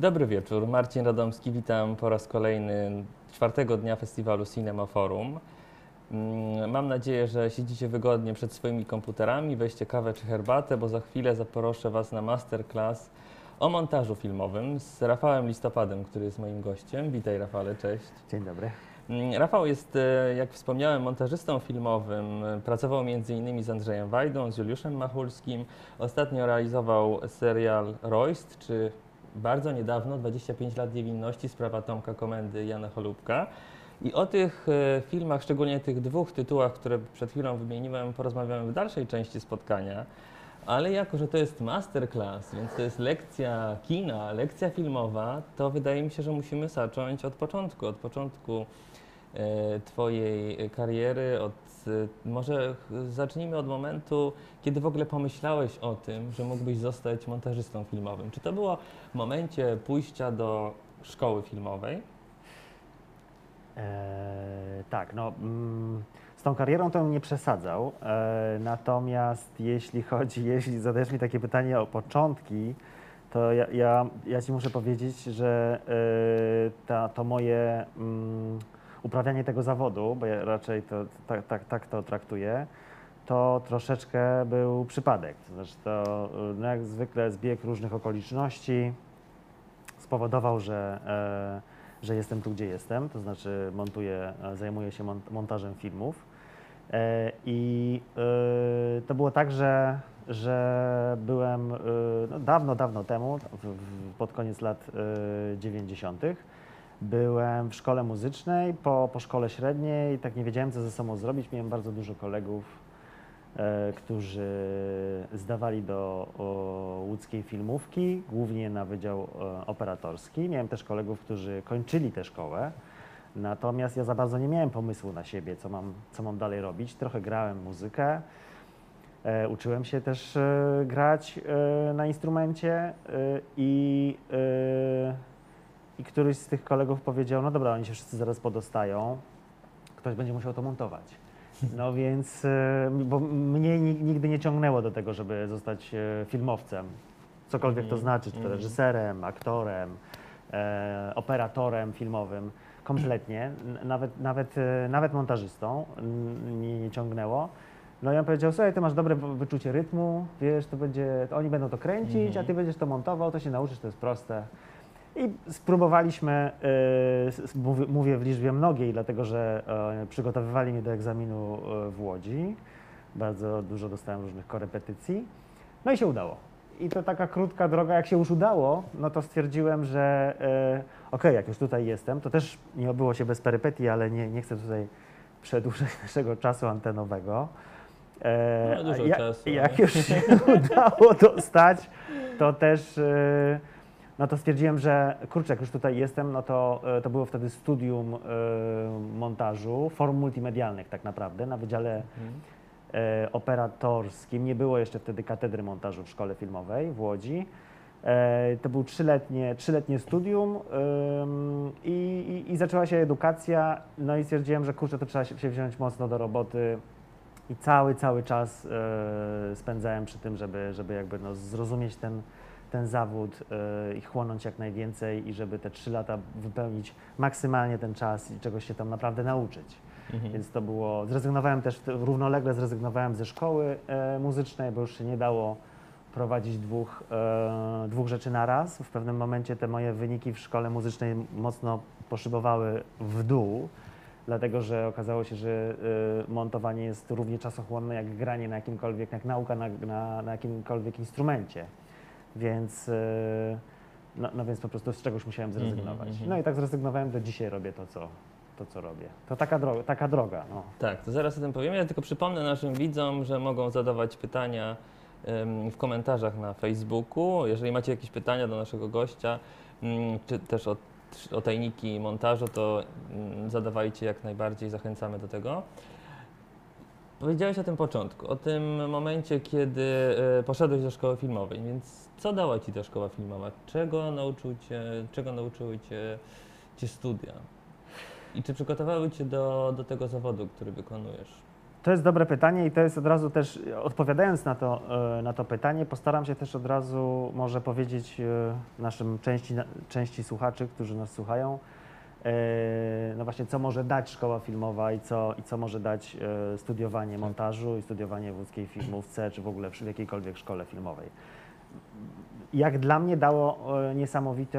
Dobry wieczór, Marcin Radomski, witam po raz kolejny czwartego dnia festiwalu Cinema Forum. Mm, Mam nadzieję, że siedzicie wygodnie przed swoimi komputerami, weźcie kawę czy herbatę, bo za chwilę zaproszę Was na masterclass o montażu filmowym z Rafałem Listopadem, który jest moim gościem. Witaj Rafale, cześć. Dzień dobry. Mm, Rafał jest, e, jak wspomniałem, montażystą filmowym. Pracował m.in. z Andrzejem Wajdą, z Juliuszem Machulskim. Ostatnio realizował serial Royst, czy bardzo niedawno, 25 lat niewinności, sprawa Tomka Komendy Jana Cholubka. I o tych e, filmach, szczególnie tych dwóch tytułach, które przed chwilą wymieniłem, porozmawiamy w dalszej części spotkania. Ale jako, że to jest masterclass, więc to jest lekcja kina, lekcja filmowa, to wydaje mi się, że musimy zacząć od początku, od początku e, Twojej kariery, od, e, może zacznijmy od momentu, kiedy w ogóle pomyślałeś o tym, że mógłbyś zostać montażystą filmowym. Czy to było w momencie pójścia do szkoły filmowej? E, tak, no mm, z tą karierą to nie przesadzał. E, natomiast jeśli chodzi, jeśli zadajesz mi takie pytanie o początki, to ja, ja, ja ci muszę powiedzieć, że e, ta, to moje mm, uprawianie tego zawodu, bo ja raczej to, tak, tak, tak to traktuję, to troszeczkę był przypadek. To znaczy to no jak zwykle zbieg różnych okoliczności spowodował, że, e, że jestem tu, gdzie jestem, to znaczy montuję, e, zajmuję się mont- montażem filmów. E, I e, to było tak, że, że byłem e, no, dawno, dawno temu, w, w, pod koniec lat e, 90. Byłem w szkole muzycznej, po, po szkole średniej, tak nie wiedziałem, co ze sobą zrobić. Miałem bardzo dużo kolegów, e, którzy zdawali do o, łódzkiej filmówki, głównie na Wydział e, Operatorski. Miałem też kolegów, którzy kończyli tę szkołę. Natomiast ja za bardzo nie miałem pomysłu na siebie, co mam, co mam dalej robić. Trochę grałem muzykę, e, uczyłem się też e, grać e, na instrumencie e, i, i któryś z tych kolegów powiedział, no dobra, oni się wszyscy zaraz podostają, ktoś będzie musiał to montować. No więc, e, bo mnie ni- nigdy nie ciągnęło do tego, żeby zostać e, filmowcem. Cokolwiek to Mhm, znaczy, czy to mhm. reżyserem, aktorem, e, operatorem filmowym. Kompletnie. Nawet, nawet, nawet montażystą mnie nie ciągnęło. No i on powiedział, słuchaj, ty masz dobre wyczucie rytmu, wiesz, to będzie, oni będą to kręcić, Mhm. a ty będziesz to montował, to się nauczysz, to jest proste. I spróbowaliśmy, s- mówię, w liczbie mnogiej, dlatego że e, przygotowywali mnie do egzaminu e, w Łodzi. Bardzo dużo dostałem różnych korepetycji. No i się udało. I to taka krótka droga, jak się już udało, no to stwierdziłem, że e, okej, jak już tutaj jestem, to też nie obyło się bez perypetii, ale nie, nie chcę tutaj przedłużać naszego czasu antenowego. E, No, dużo ja- czasu, Jak nie? już się udało dostać, to też no to stwierdziłem, że kurczę, jak już tutaj jestem, no to, e, to było wtedy studium e, montażu, form multimedialnych tak naprawdę, na Wydziale Mhm. e, operatorskim. Nie było jeszcze wtedy katedry montażu w szkole filmowej w Łodzi. To był trzyletnie, trzyletnie studium i, i, i zaczęła się edukacja. No i stwierdziłem, że kurczę, to trzeba się, wziąć mocno do roboty. I cały, cały czas spędzałem przy tym, żeby, żeby jakby no, zrozumieć ten, ten zawód e, i chłonąć jak najwięcej i żeby te trzy lata wypełnić maksymalnie ten czas i czegoś się tam naprawdę nauczyć. Mhm. Więc to było, zrezygnowałem też, równolegle zrezygnowałem ze szkoły e, muzycznej, bo już się nie dało prowadzić dwóch, e, dwóch rzeczy na raz. W pewnym momencie te moje wyniki w szkole muzycznej mocno poszybowały w dół, dlatego że okazało się, że e, montowanie jest równie czasochłonne jak granie na jakimkolwiek, jak nauka na, na, na jakimkolwiek instrumencie. Więc, e, no, no więc po prostu z czegoś musiałem Mhm, zrezygnować. mhm. No i tak zrezygnowałem, do dzisiaj robię to, co, to, co robię. To taka droga, taka droga no. Tak, to zaraz o tym powiemy. Ja tylko przypomnę naszym widzom, że mogą zadawać pytania w komentarzach na Facebooku. Jeżeli macie jakieś pytania do naszego gościa, mm, czy też o, o tajniki montażu, to mm, zadawajcie jak najbardziej, zachęcamy do tego. Powiedziałeś o tym początku, o tym momencie, kiedy e, poszedłeś do szkoły filmowej, więc co dała Ci ta szkoła filmowa? Czego nauczył Cię, czego nauczyły Cię, cię studia? I czy przygotowały Cię do, do tego zawodu, który wykonujesz? To jest dobre pytanie i to jest od razu też, odpowiadając na to, e, na to pytanie, postaram się też od razu może powiedzieć e, naszym części, części słuchaczy, którzy nas słuchają, no właśnie co może dać szkoła filmowa i co, i co może dać e, studiowanie montażu i studiowanie w łódzkiej filmówce, czy w ogóle w jakiejkolwiek szkole filmowej. Jak dla mnie dało e, niesamowity,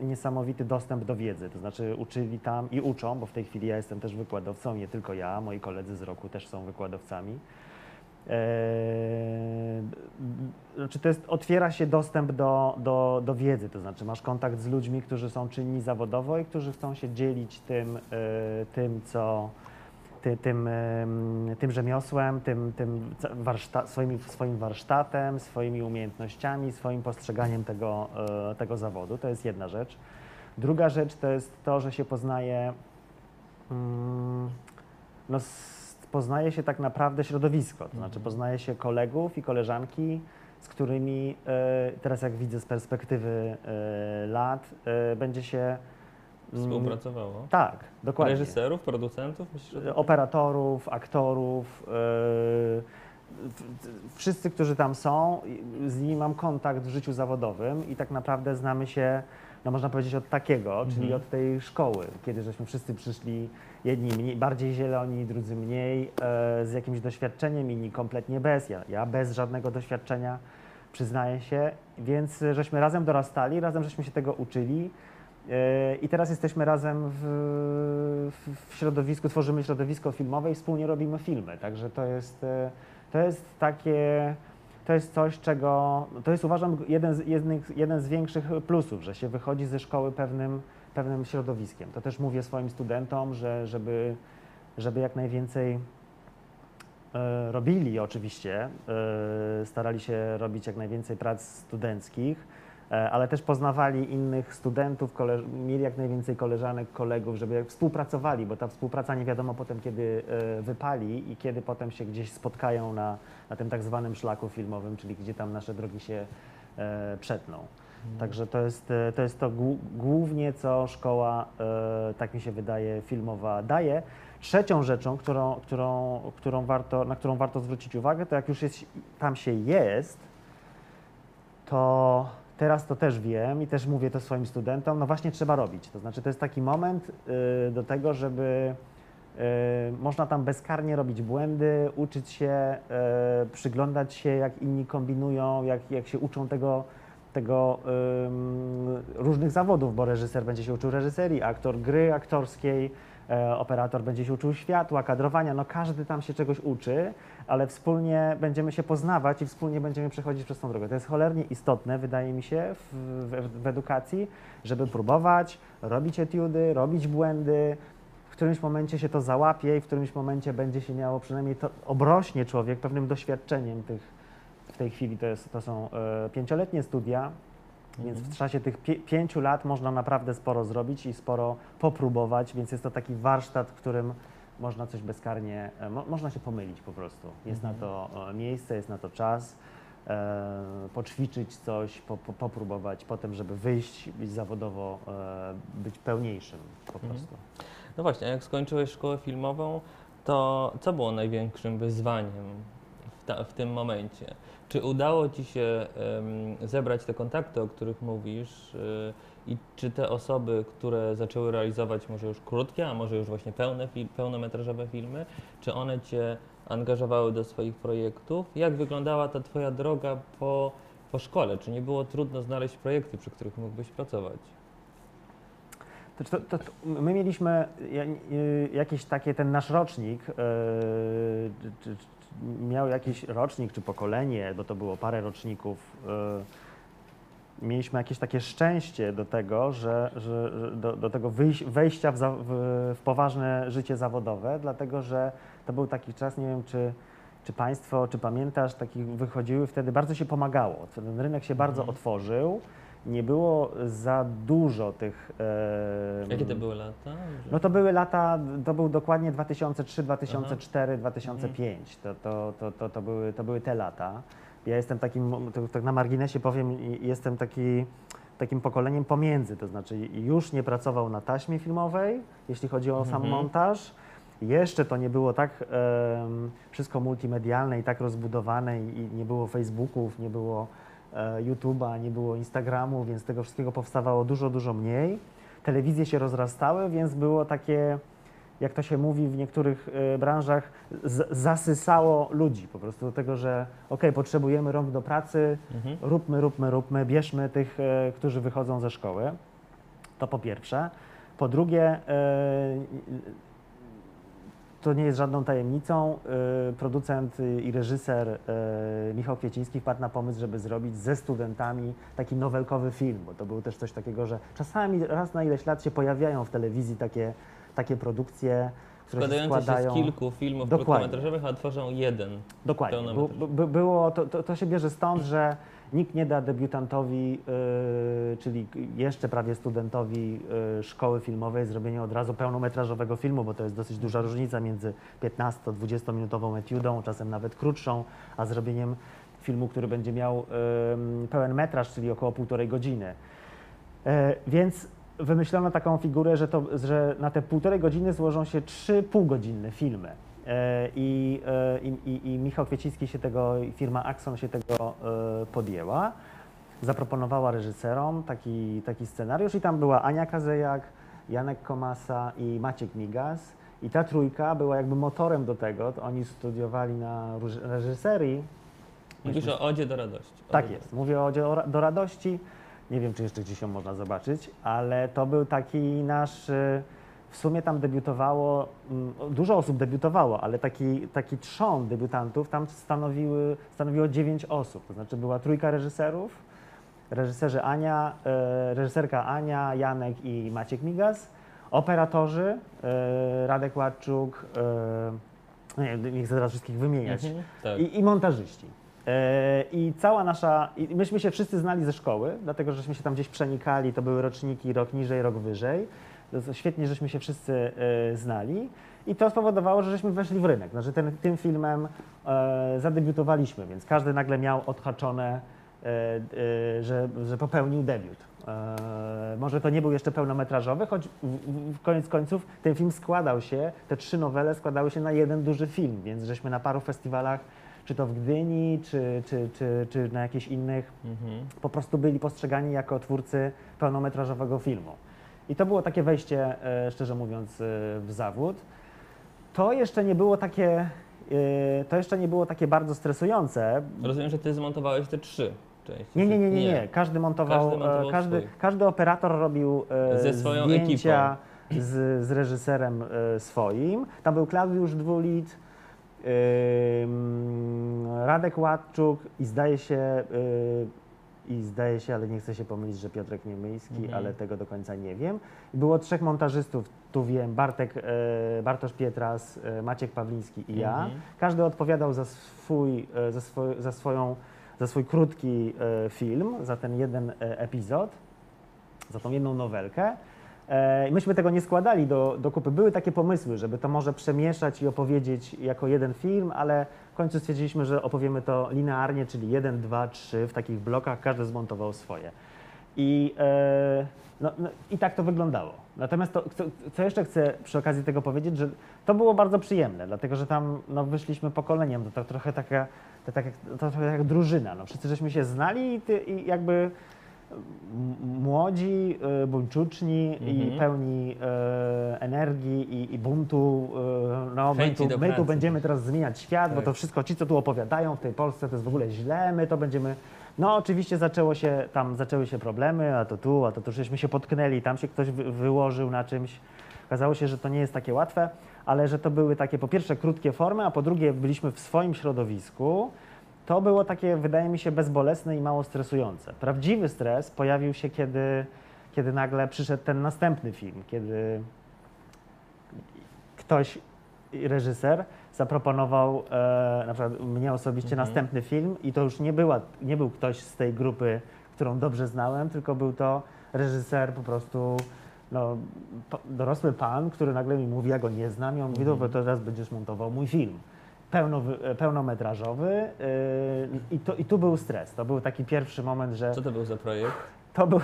niesamowity dostęp do wiedzy, to znaczy uczyli tam i uczą, bo w tej chwili ja jestem też wykładowcą, nie tylko ja, moi koledzy z roku też są wykładowcami. Eee, znaczy to jest, otwiera się dostęp do, do, do wiedzy, to znaczy masz kontakt z ludźmi, którzy są czynni zawodowo i którzy chcą się dzielić tym, e, tym co, ty, tym, tym rzemiosłem, tym, tym warszta, swoim warsztatem, swoimi umiejętnościami, swoim postrzeganiem tego, e, tego zawodu. To jest jedna rzecz. Druga rzecz to jest to, że się poznaje, mm, no, poznaje się tak naprawdę środowisko, to znaczy poznaje się kolegów i koleżanki, z którymi e, teraz jak widzę z perspektywy e, lat, e, będzie się mm, Współpracowało. Tak, dokładnie. Reżyserów, producentów? Myślisz, to- operatorów, aktorów, yy, wszyscy, którzy tam są, z nimi mam kontakt w życiu zawodowym i tak naprawdę znamy się, no można powiedzieć od takiego, czyli Mhm. od tej szkoły, kiedy żeśmy wszyscy przyszli, jedni mniej, bardziej zieloni, drudzy mniej, e, z jakimś doświadczeniem, inni kompletnie bez, ja, ja bez żadnego doświadczenia, przyznaję się, więc żeśmy razem dorastali, razem żeśmy się tego uczyli. E, I teraz jesteśmy razem w, w, w środowisku, tworzymy środowisko filmowe i wspólnie robimy filmy. Także to jest, e, to jest takie, to jest coś, czego, to jest uważam jeden z, jeden, jeden z większych plusów, że się wychodzi ze szkoły pewnym, pewnym środowiskiem. To też mówię swoim studentom, że żeby, żeby jak najwięcej e, robili oczywiście, e, starali się robić jak najwięcej prac studenckich, ale też poznawali innych studentów, mieli jak najwięcej koleżanek, kolegów, żeby współpracowali, bo ta współpraca nie wiadomo potem, kiedy e, wypali i kiedy potem się gdzieś spotkają na, na tym tak zwanym szlaku filmowym, czyli gdzie tam nasze drogi się e, przetną. Także to jest e, to, jest to głównie, co szkoła, e, tak mi się wydaje, filmowa daje. Trzecią rzeczą, którą, którą, którą warto, na którą warto zwrócić uwagę, to jak już jest, tam się jest, to teraz to też wiem i też mówię to swoim studentom, no właśnie trzeba robić. To znaczy to jest taki moment y, do tego, żeby y, można tam bezkarnie robić błędy, uczyć się, y, przyglądać się jak inni kombinują, jak, jak się uczą tego, tego różnych zawodów, bo reżyser będzie się uczył reżyserii, aktor gry aktorskiej, operator będzie się uczył światła, kadrowania, no każdy tam się czegoś uczy, ale wspólnie będziemy się poznawać i wspólnie będziemy przechodzić przez tą drogę. To jest cholernie istotne, wydaje mi się, w, w, w edukacji, żeby próbować, robić etiudy, robić błędy, w którymś momencie się to załapie i w którymś momencie będzie się miało przynajmniej to obrośnie człowiek pewnym doświadczeniem tych, w tej chwili. To, jest, to są e, pięcioletnie studia, więc Mhm. w czasie tych pie, pięciu lat można naprawdę sporo zrobić i sporo popróbować, więc jest to taki warsztat, w którym można coś bezkarnie, e, mo, można się pomylić po prostu. Jest na Mhm. to e, miejsce, jest na to czas, e, poćwiczyć coś, po, po, popróbować potem, żeby wyjść i zawodowo e, być pełniejszym po Mhm. prostu. No właśnie, a jak skończyłeś szkołę filmową, to co było największym wyzwaniem w, w tym momencie? Czy udało Ci się em, zebrać te kontakty, o których mówisz y, i czy te osoby, które zaczęły realizować może już krótkie, a może już właśnie pełne, fil, pełnometrażowe filmy, czy one Cię angażowały do swoich projektów? Jak wyglądała ta Twoja droga po, po szkole? Czy nie było trudno znaleźć projekty, przy których mógłbyś pracować? To, to, to, my mieliśmy y, jakieś takie, ten nasz rocznik, y, czy miał jakiś rocznik czy pokolenie, bo to było parę roczników. y, Mieliśmy jakieś takie szczęście do tego, że, że do, do tego wejścia w, w poważne życie zawodowe, dlatego że to był taki czas, nie wiem czy, czy Państwo, czy pamiętasz, takich wychodziły wtedy, bardzo się pomagało. Ten rynek się bardzo Mhm. otworzył, nie było za dużo tych. Jakie to były lata? no to były lata, to był dokładnie 2003, 2004, 2005. Mhm. To, to, to, to, to, były, to były te lata. Ja jestem takim, tak na marginesie powiem, jestem taki, takim pokoleniem pomiędzy, to znaczy już nie pracował na taśmie filmowej, jeśli chodzi o sam Mhm. montaż, jeszcze to nie było tak wszystko multimedialne i tak rozbudowane i, nie było Facebooków, nie było YouTube'a, nie było Instagramu, więc tego wszystkiego powstawało dużo, dużo mniej. Telewizje się rozrastały, więc było takie, jak to się mówi w niektórych e, branżach, zasysało ludzi po prostu do tego, że ok, potrzebujemy rąk do pracy, Mhm. róbmy, róbmy, róbmy, bierzmy tych, e, którzy wychodzą ze szkoły. To po pierwsze. Po drugie, e, to nie jest żadną tajemnicą. e, Producent i reżyser e, Michał Kwieciński wpadł na pomysł, żeby zrobić ze studentami taki nowelkowy film, bo to było też coś takiego, że czasami raz na ileś lat się pojawiają w telewizji takie, takie produkcje, które się Składające się składają. z kilku filmów Dokładnie. krótkometrażowych, a tworzą jeden. Dokładnie. Bu, bu, było, to, to, to się bierze stąd, że nikt nie da debiutantowi, yy, czyli jeszcze prawie studentowi yy, szkoły filmowej zrobienia od razu pełnometrażowego filmu, bo to jest dosyć duża różnica między 15-20 minutową etiudą, czasem nawet krótszą, a zrobieniem filmu, który będzie miał yy, pełen metraż, czyli około półtorej godziny. Więc wymyślono taką figurę, że, to, że na te półtorej godziny złożą się trzy półgodzinne filmy. E, I, e, i, i, I Michał Kwieciński się tego, firma Axon się tego e, podjęła. Zaproponowała reżyserom taki, taki scenariusz i tam była Ania Kazejak, Janek Komasa i Maciek Migas. I ta trójka była jakby motorem do tego. To oni studiowali na reżyserii. Mówisz o Odzie do radości. Tak Ode- jest. Mówię o Odzie do radości. Nie wiem, czy jeszcze gdzieś ją można zobaczyć, ale to był taki nasz. W sumie tam debiutowało, mm, dużo osób debiutowało, ale taki, taki trzon debiutantów tam stanowiły, stanowiło dziewięć osób. To znaczy była trójka reżyserów, reżyserzy Ania, e, reżyserka Ania, Janek i Maciek Migas, operatorzy e, Radek Ładczuk, e, nie, chcę teraz wszystkich wymieniać, Mhm, tak. i, i montażyści. I cała nasza. I myśmy się wszyscy znali ze szkoły, dlatego żeśmy się tam gdzieś przenikali, to były roczniki rok niżej, rok wyżej. Jest świetnie, żeśmy się wszyscy e, znali. I to spowodowało, że żeśmy weszli w rynek. Znaczy ten, tym filmem e, zadebiutowaliśmy, więc każdy nagle miał odhaczone, e, że, że popełnił debiut. Może to nie był jeszcze pełnometrażowy, choć w koniec końców ten film składał się, te trzy nowele składały się na jeden duży film, więc żeśmy na paru festiwalach, czy to w Gdyni, czy, czy, czy, czy na jakichś innych, Mhm. po prostu byli postrzegani jako twórcy pełnometrażowego filmu. I to było takie wejście, e, szczerze mówiąc, e, w zawód. To jeszcze nie było takie, e, to jeszcze nie było takie bardzo stresujące. Rozumiem, że ty zmontowałeś te trzy. Nie, nie, nie, nie, nie. Każdy montował, Każdy montował każdy, każdy operator robił Ze swoją zdjęcia z, z reżyserem swoim. Tam był Klaudiusz Dwulit, Radek Ładczuk i zdaje się, i zdaje się, ale nie chcę się pomylić, że Piotrek Niemyjski, Mhm. ale tego do końca nie wiem. Było trzech montażystów, tu wiem, Bartek, e, Bartosz Pietras, e, Maciek Pawliński i ja. Mhm. Każdy odpowiadał za swój, e, za, swój, za, swoją, za swój krótki e, film, za ten jeden e, epizod, za tą jedną nowelkę. E, I myśmy tego nie składali do, do kupy. Były takie pomysły, żeby to może przemieszać i opowiedzieć jako jeden film, ale końcu stwierdziliśmy, że opowiemy to linearnie, czyli jeden, dwa, trzy w takich blokach, każdy zmontował swoje. I, e, no, no, I tak to wyglądało. Natomiast to, co, co jeszcze chcę przy okazji tego powiedzieć, że to było bardzo przyjemne, dlatego że tam no, wyszliśmy pokoleniem, to, to trochę taka, to, tak to trochę jak drużyna. No, wszyscy żeśmy się znali i, ty, i jakby młodzi, y, buńczuczni i Mhm. pełni e, energii i, i buntu. e, no, my, tu, my tu będziemy teraz zmieniać świat, bo Tak. to wszystko ci, co tu opowiadają w tej Polsce, to jest w ogóle źle, my to będziemy... No oczywiście zaczęło się, tam zaczęły się problemy, a to tu, a to tu, żeśmy się potknęli, tam się ktoś wy, wyłożył na czymś. Okazało się, że to nie jest takie łatwe, ale że to były takie po pierwsze krótkie formy, a po drugie byliśmy w swoim środowisku. To było takie, wydaje mi się, bezbolesne i mało stresujące. Prawdziwy stres pojawił się, kiedy, kiedy nagle przyszedł ten następny film, kiedy ktoś, reżyser, zaproponował e, na przykład mnie osobiście Mhm. następny film i to już nie, była, nie był ktoś z tej grupy, którą dobrze znałem, tylko był to reżyser po prostu no, dorosły pan, który nagle mi mówi, ja go nie znam i on mówi, Mhm. to teraz będziesz montował mój film. Pełno, pełnometrażowy yy, i, to, i tu był stres. To był taki pierwszy moment, że Co to był za projekt? to był,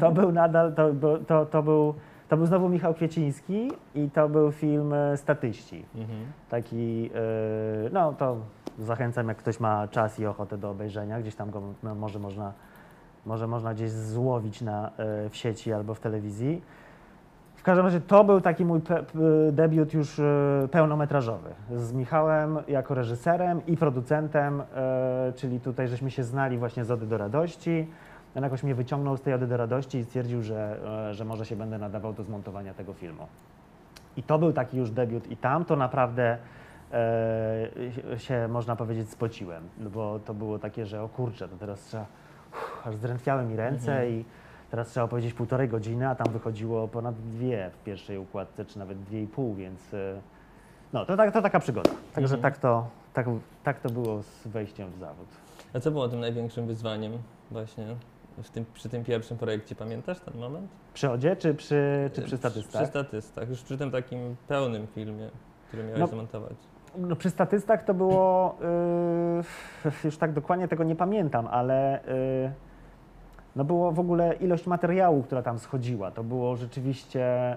to był nadal, to, był- to, to, był, to był znowu Michał Kwieciński i to był film e, Statyści. Mhm. Taki, e, no to zachęcam, jak ktoś ma czas i ochotę do obejrzenia, gdzieś tam go no, może można, może można gdzieś złowić na, e, w sieci albo w telewizji. W każdym razie to był taki mój debiut już e, pełnometrażowy z Michałem jako reżyserem i producentem, e, czyli tutaj żeśmy się znali właśnie z Ody do Radości. On jakoś mnie wyciągnął z tej Ody do Radości i stwierdził, że, e, że może się będę nadawał do zmontowania tego filmu. I to był taki już debiut i tam to naprawdę się, można powiedzieć, spociłem, bo to było takie, że o kurczę, to teraz trzeba, uff, aż zdrętwiały mi ręce Mhm. i teraz trzeba powiedzieć półtorej godziny, a tam wychodziło ponad dwie w pierwszej układce, czy nawet dwie i pół, więc e, no, to, tak, to taka przygoda. Także Mhm. tak, to, tak, tak to było z wejściem w zawód. A co było tym największym wyzwaniem właśnie tym, przy tym pierwszym projekcie? Pamiętasz ten moment? Przy Odzie, czy przy, czy przy statystach? Przy statystach, już przy tym takim pełnym filmie, który miałeś No, zamontować. No, przy statystach to było, yy, już tak dokładnie tego nie pamiętam, ale yy, no było w ogóle ilość materiału, która tam schodziła. To było rzeczywiście,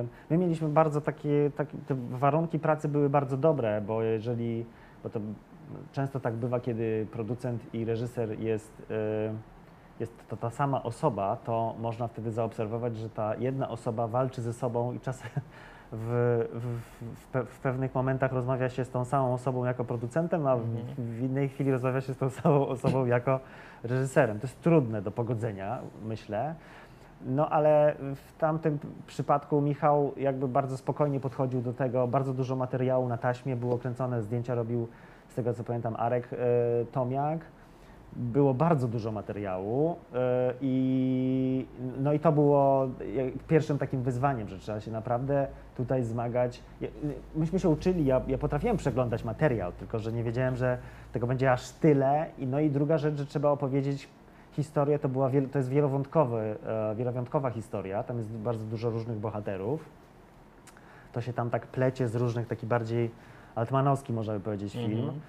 yy, my mieliśmy bardzo takie, takie, te warunki pracy były bardzo dobre, bo jeżeli, bo to często tak bywa, kiedy producent i reżyser jest, yy, jest to ta sama osoba, to można wtedy zaobserwować, że ta jedna osoba walczy ze sobą i czasem w, w, w, w pewnych momentach rozmawia się z tą samą osobą jako producentem, a w, Mhm. w innej chwili rozmawia się z tą samą osobą jako reżyserem. To jest trudne do pogodzenia, myślę. No ale w tamtym przypadku Michał jakby bardzo spokojnie podchodził do tego, bardzo dużo materiału na taśmie było kręcone, zdjęcia robił, z tego co pamiętam, Arek e, Tomiak. Było bardzo dużo materiału e, i, no i to było pierwszym takim wyzwaniem, że trzeba się naprawdę tutaj zmagać. Myśmy się uczyli, ja, ja potrafiłem przeglądać materiał, tylko że nie wiedziałem, że tego będzie aż tyle. I, no i druga rzecz, że trzeba opowiedzieć historię, to, była to jest wielowątkowy, e, wielowątkowa historia, tam jest bardzo dużo różnych bohaterów. To się tam tak plecie z różnych, taki bardziej altmanowski, można by powiedzieć, film. Mhm.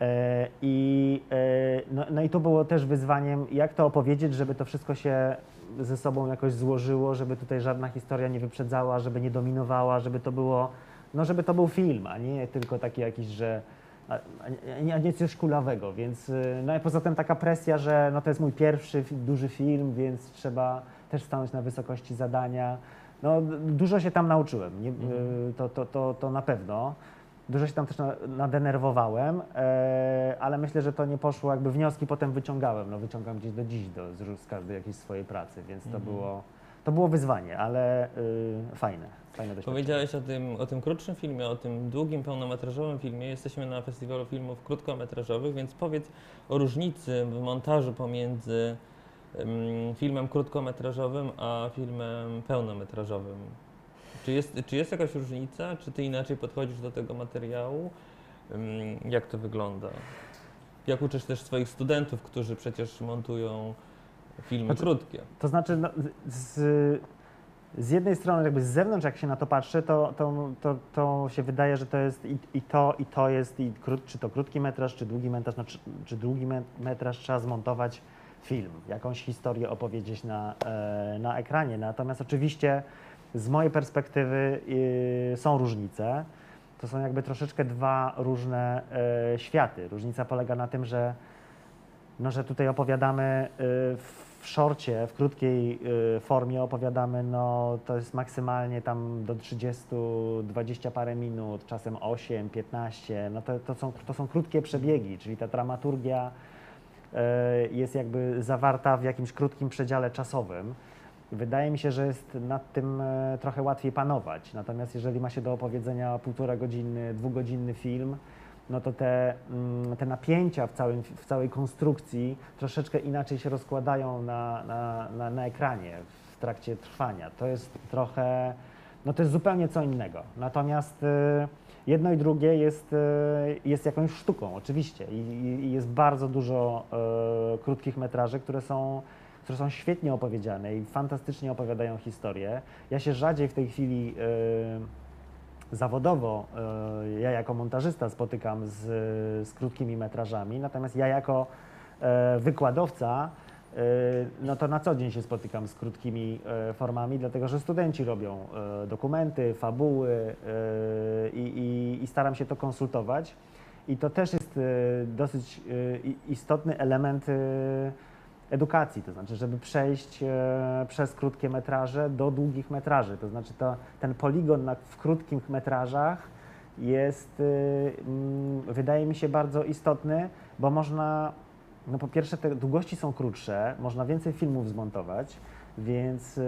E, I, e, no, no i to było też wyzwaniem, jak to opowiedzieć, żeby to wszystko się ze sobą jakoś złożyło, żeby tutaj żadna historia nie wyprzedzała, żeby nie dominowała, żeby to było, no żeby to był film, a nie tylko taki jakiś, że a, a, nie- a nie coś kulawego, więc y, no i poza tym taka presja, że no to jest mój pierwszy duży film, więc trzeba też stanąć na wysokości zadania. No dużo się tam nauczyłem, nie, Mhm. y, to, to, to, to na pewno. Dużo się tam też na, nadenerwowałem, e, ale myślę, że to nie poszło, jakby wnioski potem wyciągałem, no wyciągam gdzieś do dziś do, z, każdej jakiejś swojej pracy, więc to, Mhm. było, to było wyzwanie, ale y, fajne, fajne doświadczenie. Powiedziałeś o tym, o tym krótszym filmie, o tym długim, pełnometrażowym filmie. Jesteśmy na festiwalu filmów krótkometrażowych, więc powiedz o różnicy w montażu pomiędzy em, filmem krótkometrażowym a filmem pełnometrażowym. Czy jest, czy jest jakaś różnica? Czy ty inaczej podchodzisz do tego materiału? Jak to wygląda? Jak uczysz też swoich studentów, którzy przecież montują filmy Znaczy- krótkie? To znaczy, no, z, z jednej strony, jakby z zewnątrz, jak się na to patrzy, to, to, to, to się wydaje, że to jest i, i to, i to jest, i krót, czy to krótki metraż, czy długi metraż, no, czy, czy długi me- metraż trzeba zmontować film, jakąś historię opowiedzieć na, e, na ekranie. Natomiast oczywiście z mojej perspektywy y, są różnice. To są jakby troszeczkę dwa różne e, światy. Różnica polega na tym, że no, że tutaj opowiadamy y, w szorcie, w krótkiej y, formie opowiadamy, no to jest maksymalnie tam do 30, 20 parę minut, czasem 8, 15, no to, to, są, to są krótkie przebiegi, czyli ta dramaturgia y, jest jakby zawarta w jakimś krótkim przedziale czasowym. Wydaje mi się, że jest nad tym e, trochę łatwiej panować. Natomiast jeżeli ma się do opowiedzenia półtora godziny, dwugodzinny film, no to te, mm, te napięcia w, całym, w całej konstrukcji troszeczkę inaczej się rozkładają na, na, na, na ekranie w trakcie trwania. To jest trochę, no to jest zupełnie co innego. Natomiast y, jedno i drugie jest, y, jest jakąś sztuką, oczywiście. I, i- jest bardzo dużo krótkich metraży, które są, które są świetnie opowiedziane i fantastycznie opowiadają historię. Ja się rzadziej w tej chwili y, zawodowo e, ja jako montażysta spotykam z, z krótkimi metrażami, natomiast ja jako e, wykładowca no to na co dzień się spotykam z krótkimi e, formami, dlatego że studenci robią e, dokumenty, fabuły i, i, i staram się to konsultować. I to też jest dosyć istotny element edukacji, to znaczy, żeby przejść e, przez krótkie metraże do długich metraży. To znaczy, to, ten poligon na, w krótkich metrażach jest, y, mm, wydaje mi się, bardzo istotny, bo można, no po pierwsze, te długości są krótsze, można więcej filmów zmontować, więc, y,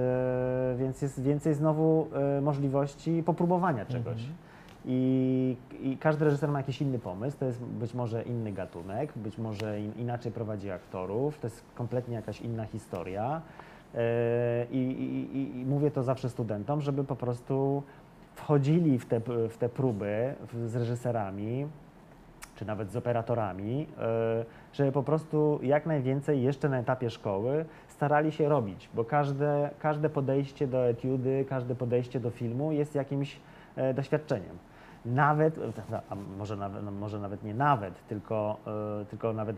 więc jest więcej znowu y, możliwości popróbowania czegoś. Mhm. I, I każdy reżyser ma jakiś inny pomysł, to jest być może inny gatunek, być może in, inaczej prowadzi aktorów, to jest kompletnie jakaś inna historia. E, I, i, i, mówię to zawsze studentom, żeby po prostu wchodzili w te, w te próby z reżyserami, czy nawet z operatorami, e, żeby po prostu jak najwięcej jeszcze na etapie szkoły starali się robić, bo każde, każde podejście do etiudy, każde podejście do filmu jest jakimś doświadczeniem. Nawet, a może nawet, no może nawet nie nawet, tylko, e, tylko nawet,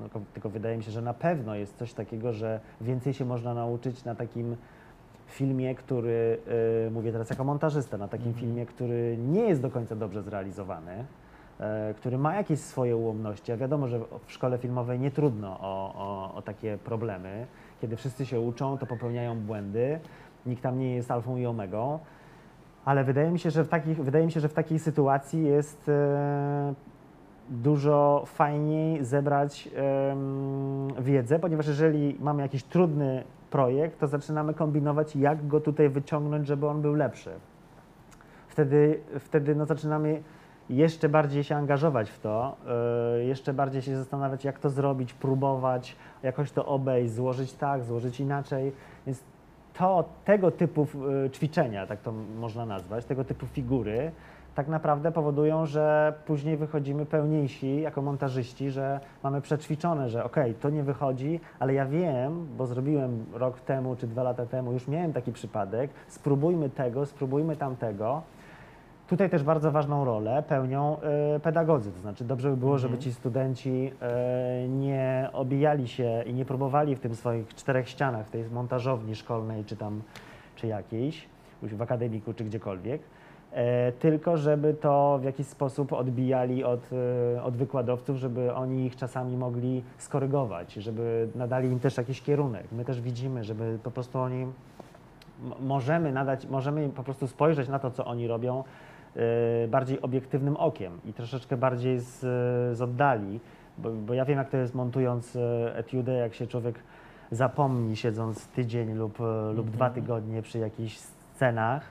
no, tylko- tylko wydaje mi się, że na pewno jest coś takiego, że więcej się można nauczyć na takim filmie, który, e, mówię teraz jako montażysta, na takim Mhm. filmie, który nie jest do końca dobrze zrealizowany, e, który ma jakieś swoje ułomności, a wiadomo, że w szkole filmowej nie trudno o, o, o takie problemy. Kiedy wszyscy się uczą, to popełniają błędy, nikt tam nie jest alfą i omegą, ale wydaje mi się, że w, takich, wydaje mi się, że w takiej sytuacji jest e, dużo fajniej zebrać wiedzę, ponieważ jeżeli mamy jakiś trudny projekt, to zaczynamy kombinować, jak go tutaj wyciągnąć, żeby on był lepszy. Wtedy, wtedy no, zaczynamy jeszcze bardziej się angażować w to, e, jeszcze bardziej się zastanawiać, jak to zrobić, próbować, jakoś to obejść, złożyć tak, złożyć inaczej. Więc to, tego typu e, ćwiczenia, tak to można nazwać, tego typu figury, tak naprawdę powodują, że później wychodzimy pełniejsi jako montażyści, że mamy przećwiczone, że okej, to nie wychodzi, ale ja wiem, bo zrobiłem rok temu czy dwa lata temu, już miałem taki przypadek, spróbujmy tego, spróbujmy tamtego. Tutaj też bardzo ważną rolę pełnią e, pedagodzy, to znaczy dobrze by było, żeby Mhm. ci studenci e, nie obijali się i nie próbowali w tym swoich czterech ścianach, w tej montażowni szkolnej czy tam, czy jakiejś, w akademiku czy gdziekolwiek, e, tylko żeby to w jakiś sposób odbijali od, od wykładowców, żeby oni ich czasami mogli skorygować, żeby nadali im też jakiś kierunek. My też widzimy, żeby po prostu oni możemy nadać, możemy po prostu spojrzeć na to, co oni robią bardziej obiektywnym okiem i troszeczkę bardziej z, z oddali, bo, bo ja wiem, jak to jest montując e, etiudę, jak się człowiek zapomni, siedząc tydzień lub, e, lub dwa tygodnie przy jakichś scenach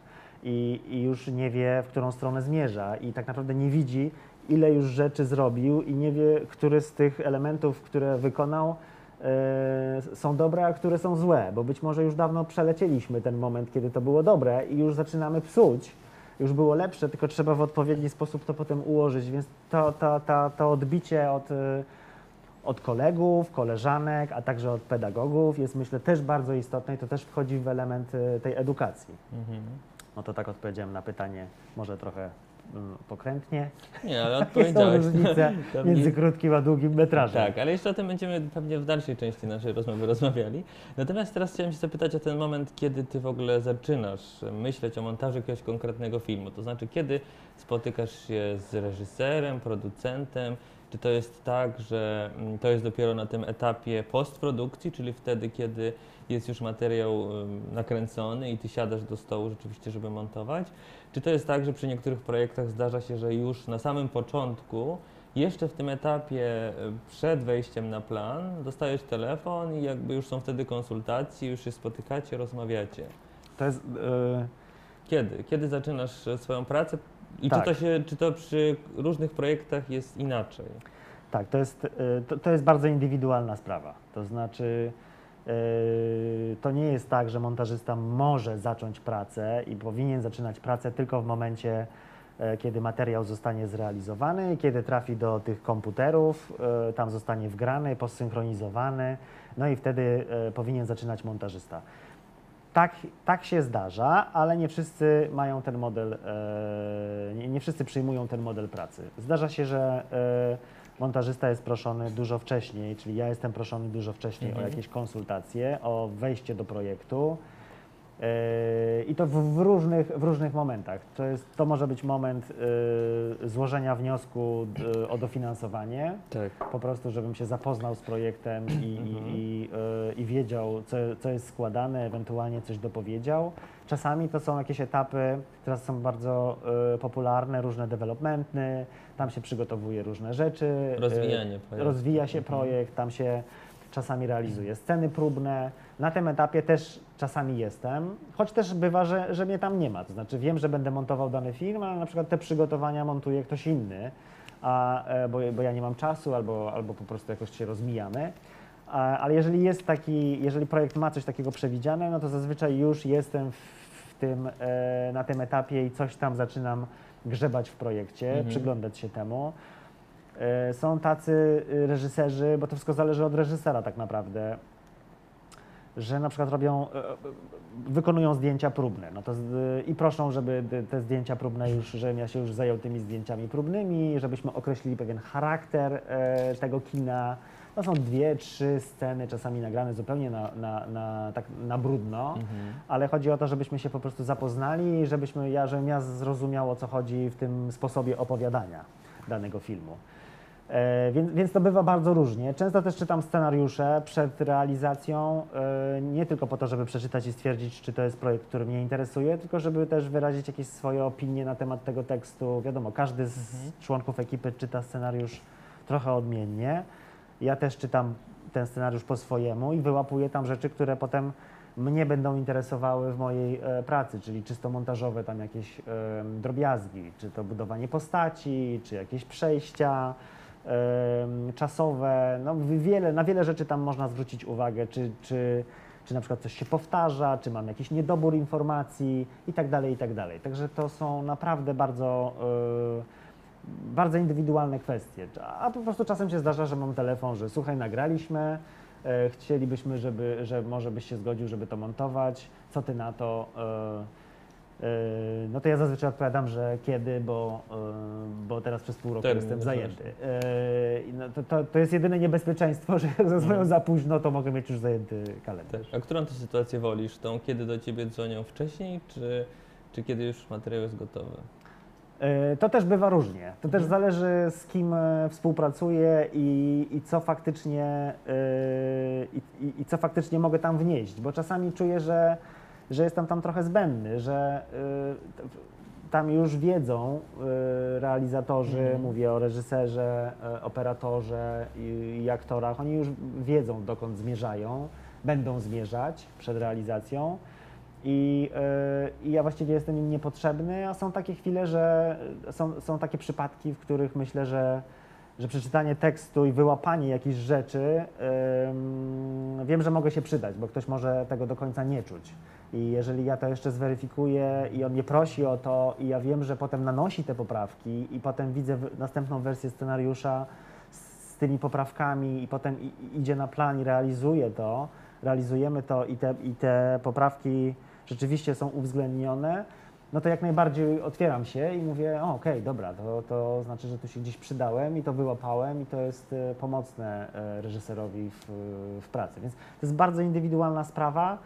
i, i już nie wie, w którą stronę zmierza i tak naprawdę nie widzi, ile już rzeczy zrobił i nie wie, który z tych elementów, które wykonał, są dobre, a które są złe, bo być może już dawno przelecieliśmy ten moment, kiedy to było dobre i już zaczynamy psuć. Już było lepsze, tylko trzeba w odpowiedni sposób to potem ułożyć, więc to, to, to, to odbicie od, e, od kolegów, koleżanek, a także od pedagogów jest myślę też bardzo istotne i to też wchodzi w element e, tej edukacji. Mhm. No to tak odpowiedziałem na pytanie, może trochę pokrętnie. Nie, ale Jakie są odpowiedziałeś. różnice między krótkim a długim metrażem? Tak, ale jeszcze o tym będziemy pewnie w dalszej części naszej rozmowy rozmawiali. Natomiast teraz chciałem się zapytać o ten moment, kiedy ty w ogóle zaczynasz myśleć o montażu jakiegoś konkretnego filmu. To znaczy, kiedy spotykasz się z reżyserem, producentem, czy to jest tak, że mm, to jest dopiero na tym etapie postprodukcji, czyli wtedy, kiedy jest już materiał nakręcony i ty siadasz do stołu rzeczywiście, żeby montować? Czy to jest tak, że przy niektórych projektach zdarza się, że już na samym początku jeszcze w tym etapie e, przed wejściem na plan dostajesz telefon i jakby już są wtedy konsultacje, już się spotykacie, rozmawiacie. To jest, e, Kiedy? Kiedy zaczynasz e, swoją pracę i Tak. czy, to się, czy to przy różnych projektach jest inaczej? Tak, to jest, y, to, to jest bardzo indywidualna sprawa. To znaczy, y, to nie jest tak, że montażysta może zacząć pracę i powinien zaczynać pracę tylko w momencie, e, kiedy materiał zostanie zrealizowany, kiedy trafi do tych komputerów, e, tam zostanie wgrany, posynchronizowany, no i wtedy e, powinien zaczynać montażysta. Tak, tak się zdarza, ale nie wszyscy mają ten model, e, nie, wszyscy przyjmują ten model pracy. Zdarza się, że, e, montażysta jest proszony dużo wcześniej, czyli ja jestem proszony dużo wcześniej Mhm. o jakieś konsultacje, o wejście do projektu. Yy, I to w, w, różnych, w różnych momentach. To, jest, to może być moment yy, złożenia wniosku yy, o dofinansowanie, Tak. po prostu, żebym się zapoznał z projektem i, i, i, yy, i wiedział, co, co jest składane, ewentualnie coś dopowiedział. Czasami to są jakieś etapy, teraz są bardzo popularne, różne developmenty, tam się przygotowuje różne rzeczy. Rozwijanie projektu. Rozwija się Mhm. projekt, tam się czasami realizuje sceny próbne. Na tym etapie też czasami jestem, choć też bywa, że, że mnie tam nie ma. To znaczy wiem, że będę montował dany film, ale na przykład te przygotowania montuje ktoś inny, a, e, bo, bo ja nie mam czasu albo, albo po prostu jakoś się rozmijamy. A, ale jeżeli jest taki, jeżeli projekt ma coś takiego przewidziane, no to zazwyczaj już jestem w, w tym, e, na tym etapie i coś tam zaczynam grzebać w projekcie, Mhm. przyglądać się temu. E, Są tacy y, reżyserzy, bo to wszystko zależy od reżysera tak naprawdę, że na przykład robią, e, e, wykonują zdjęcia próbne no to z, i proszą, żeby te- zdjęcia próbne już, żebym ja się już zajął tymi zdjęciami próbnymi, żebyśmy określili pewien charakter tego kina. To są dwie, trzy sceny, czasami nagrane zupełnie na, na, na, tak na brudno, Mhm. ale chodzi o to, żebyśmy się po prostu zapoznali, żebyśmy, ja, żebym ja zrozumiał, o co chodzi w tym sposobie opowiadania danego filmu. E, więc, więc to bywa bardzo różnie. Często też czytam scenariusze przed realizacją, e, nie tylko po to, żeby przeczytać i stwierdzić, czy to jest projekt, który mnie interesuje, tylko żeby też wyrazić jakieś swoje opinie na temat tego tekstu. Wiadomo, każdy z Mhm. członków ekipy czyta scenariusz trochę odmiennie. Ja też czytam ten scenariusz po swojemu i wyłapuję tam rzeczy, które potem mnie będą interesowały w mojej e, pracy, czyli czysto montażowe tam jakieś e, drobiazgi, czy to budowanie postaci, czy jakieś przejścia czasowe, no wi- wiele, na wiele rzeczy tam można zwrócić uwagę, czy, czy, czy na przykład coś się powtarza, czy mam jakiś niedobór informacji i tak dalej, i tak dalej. Także to są naprawdę bardzo, e, bardzo indywidualne kwestie. A po prostu czasem się zdarza, że mam telefon, że słuchaj, nagraliśmy, e, chcielibyśmy, żeby, że może byś się zgodził, żeby to montować, co ty na to? E, no to ja zazwyczaj odpowiadam, że kiedy, bo, e, bo teraz przez pół roku Termin jestem zajęty. E, no to, to, to jest jedyne niebezpieczeństwo, że jak zadzwonią za późno, to mogę mieć już zajęty kalendarz. Tak. A którą ty sytuację wolisz? Tą, kiedy do ciebie dzwonią wcześniej, czy, czy kiedy już materiał jest gotowy? E, To też bywa różnie. To też zależy z kim e, współpracuję i, i co faktycznie e, i, i, i co faktycznie mogę tam wnieść, bo czasami czuję, że, że jestem tam trochę zbędny, że t- tam już wiedzą e, realizatorzy, Mhm. mówię o reżyserze, e, operatorze i, i aktorach, oni już wiedzą dokąd zmierzają, będą zmierzać przed realizacją. I, yy, ja właściwie jestem im niepotrzebny, a są takie chwile, że są, są takie przypadki, w których myślę, że, że przeczytanie tekstu i wyłapanie jakichś rzeczy ym, wiem, że mogę się przydać, bo ktoś może tego do końca nie czuć. I jeżeli ja to jeszcze zweryfikuję i on mnie prosi o to, i ja wiem, że potem nanosi te poprawki, i potem widzę następną wersję scenariusza z tymi poprawkami, i potem idzie na plan i realizuje to, realizujemy to i te, i te poprawki rzeczywiście są uwzględnione, no to jak najbardziej otwieram się i mówię, o, okej, dobra, to, to znaczy, że tu się gdzieś przydałem i to wyłapałem i to jest e, pomocne e, reżyserowi w, w pracy. Więc to jest bardzo indywidualna sprawa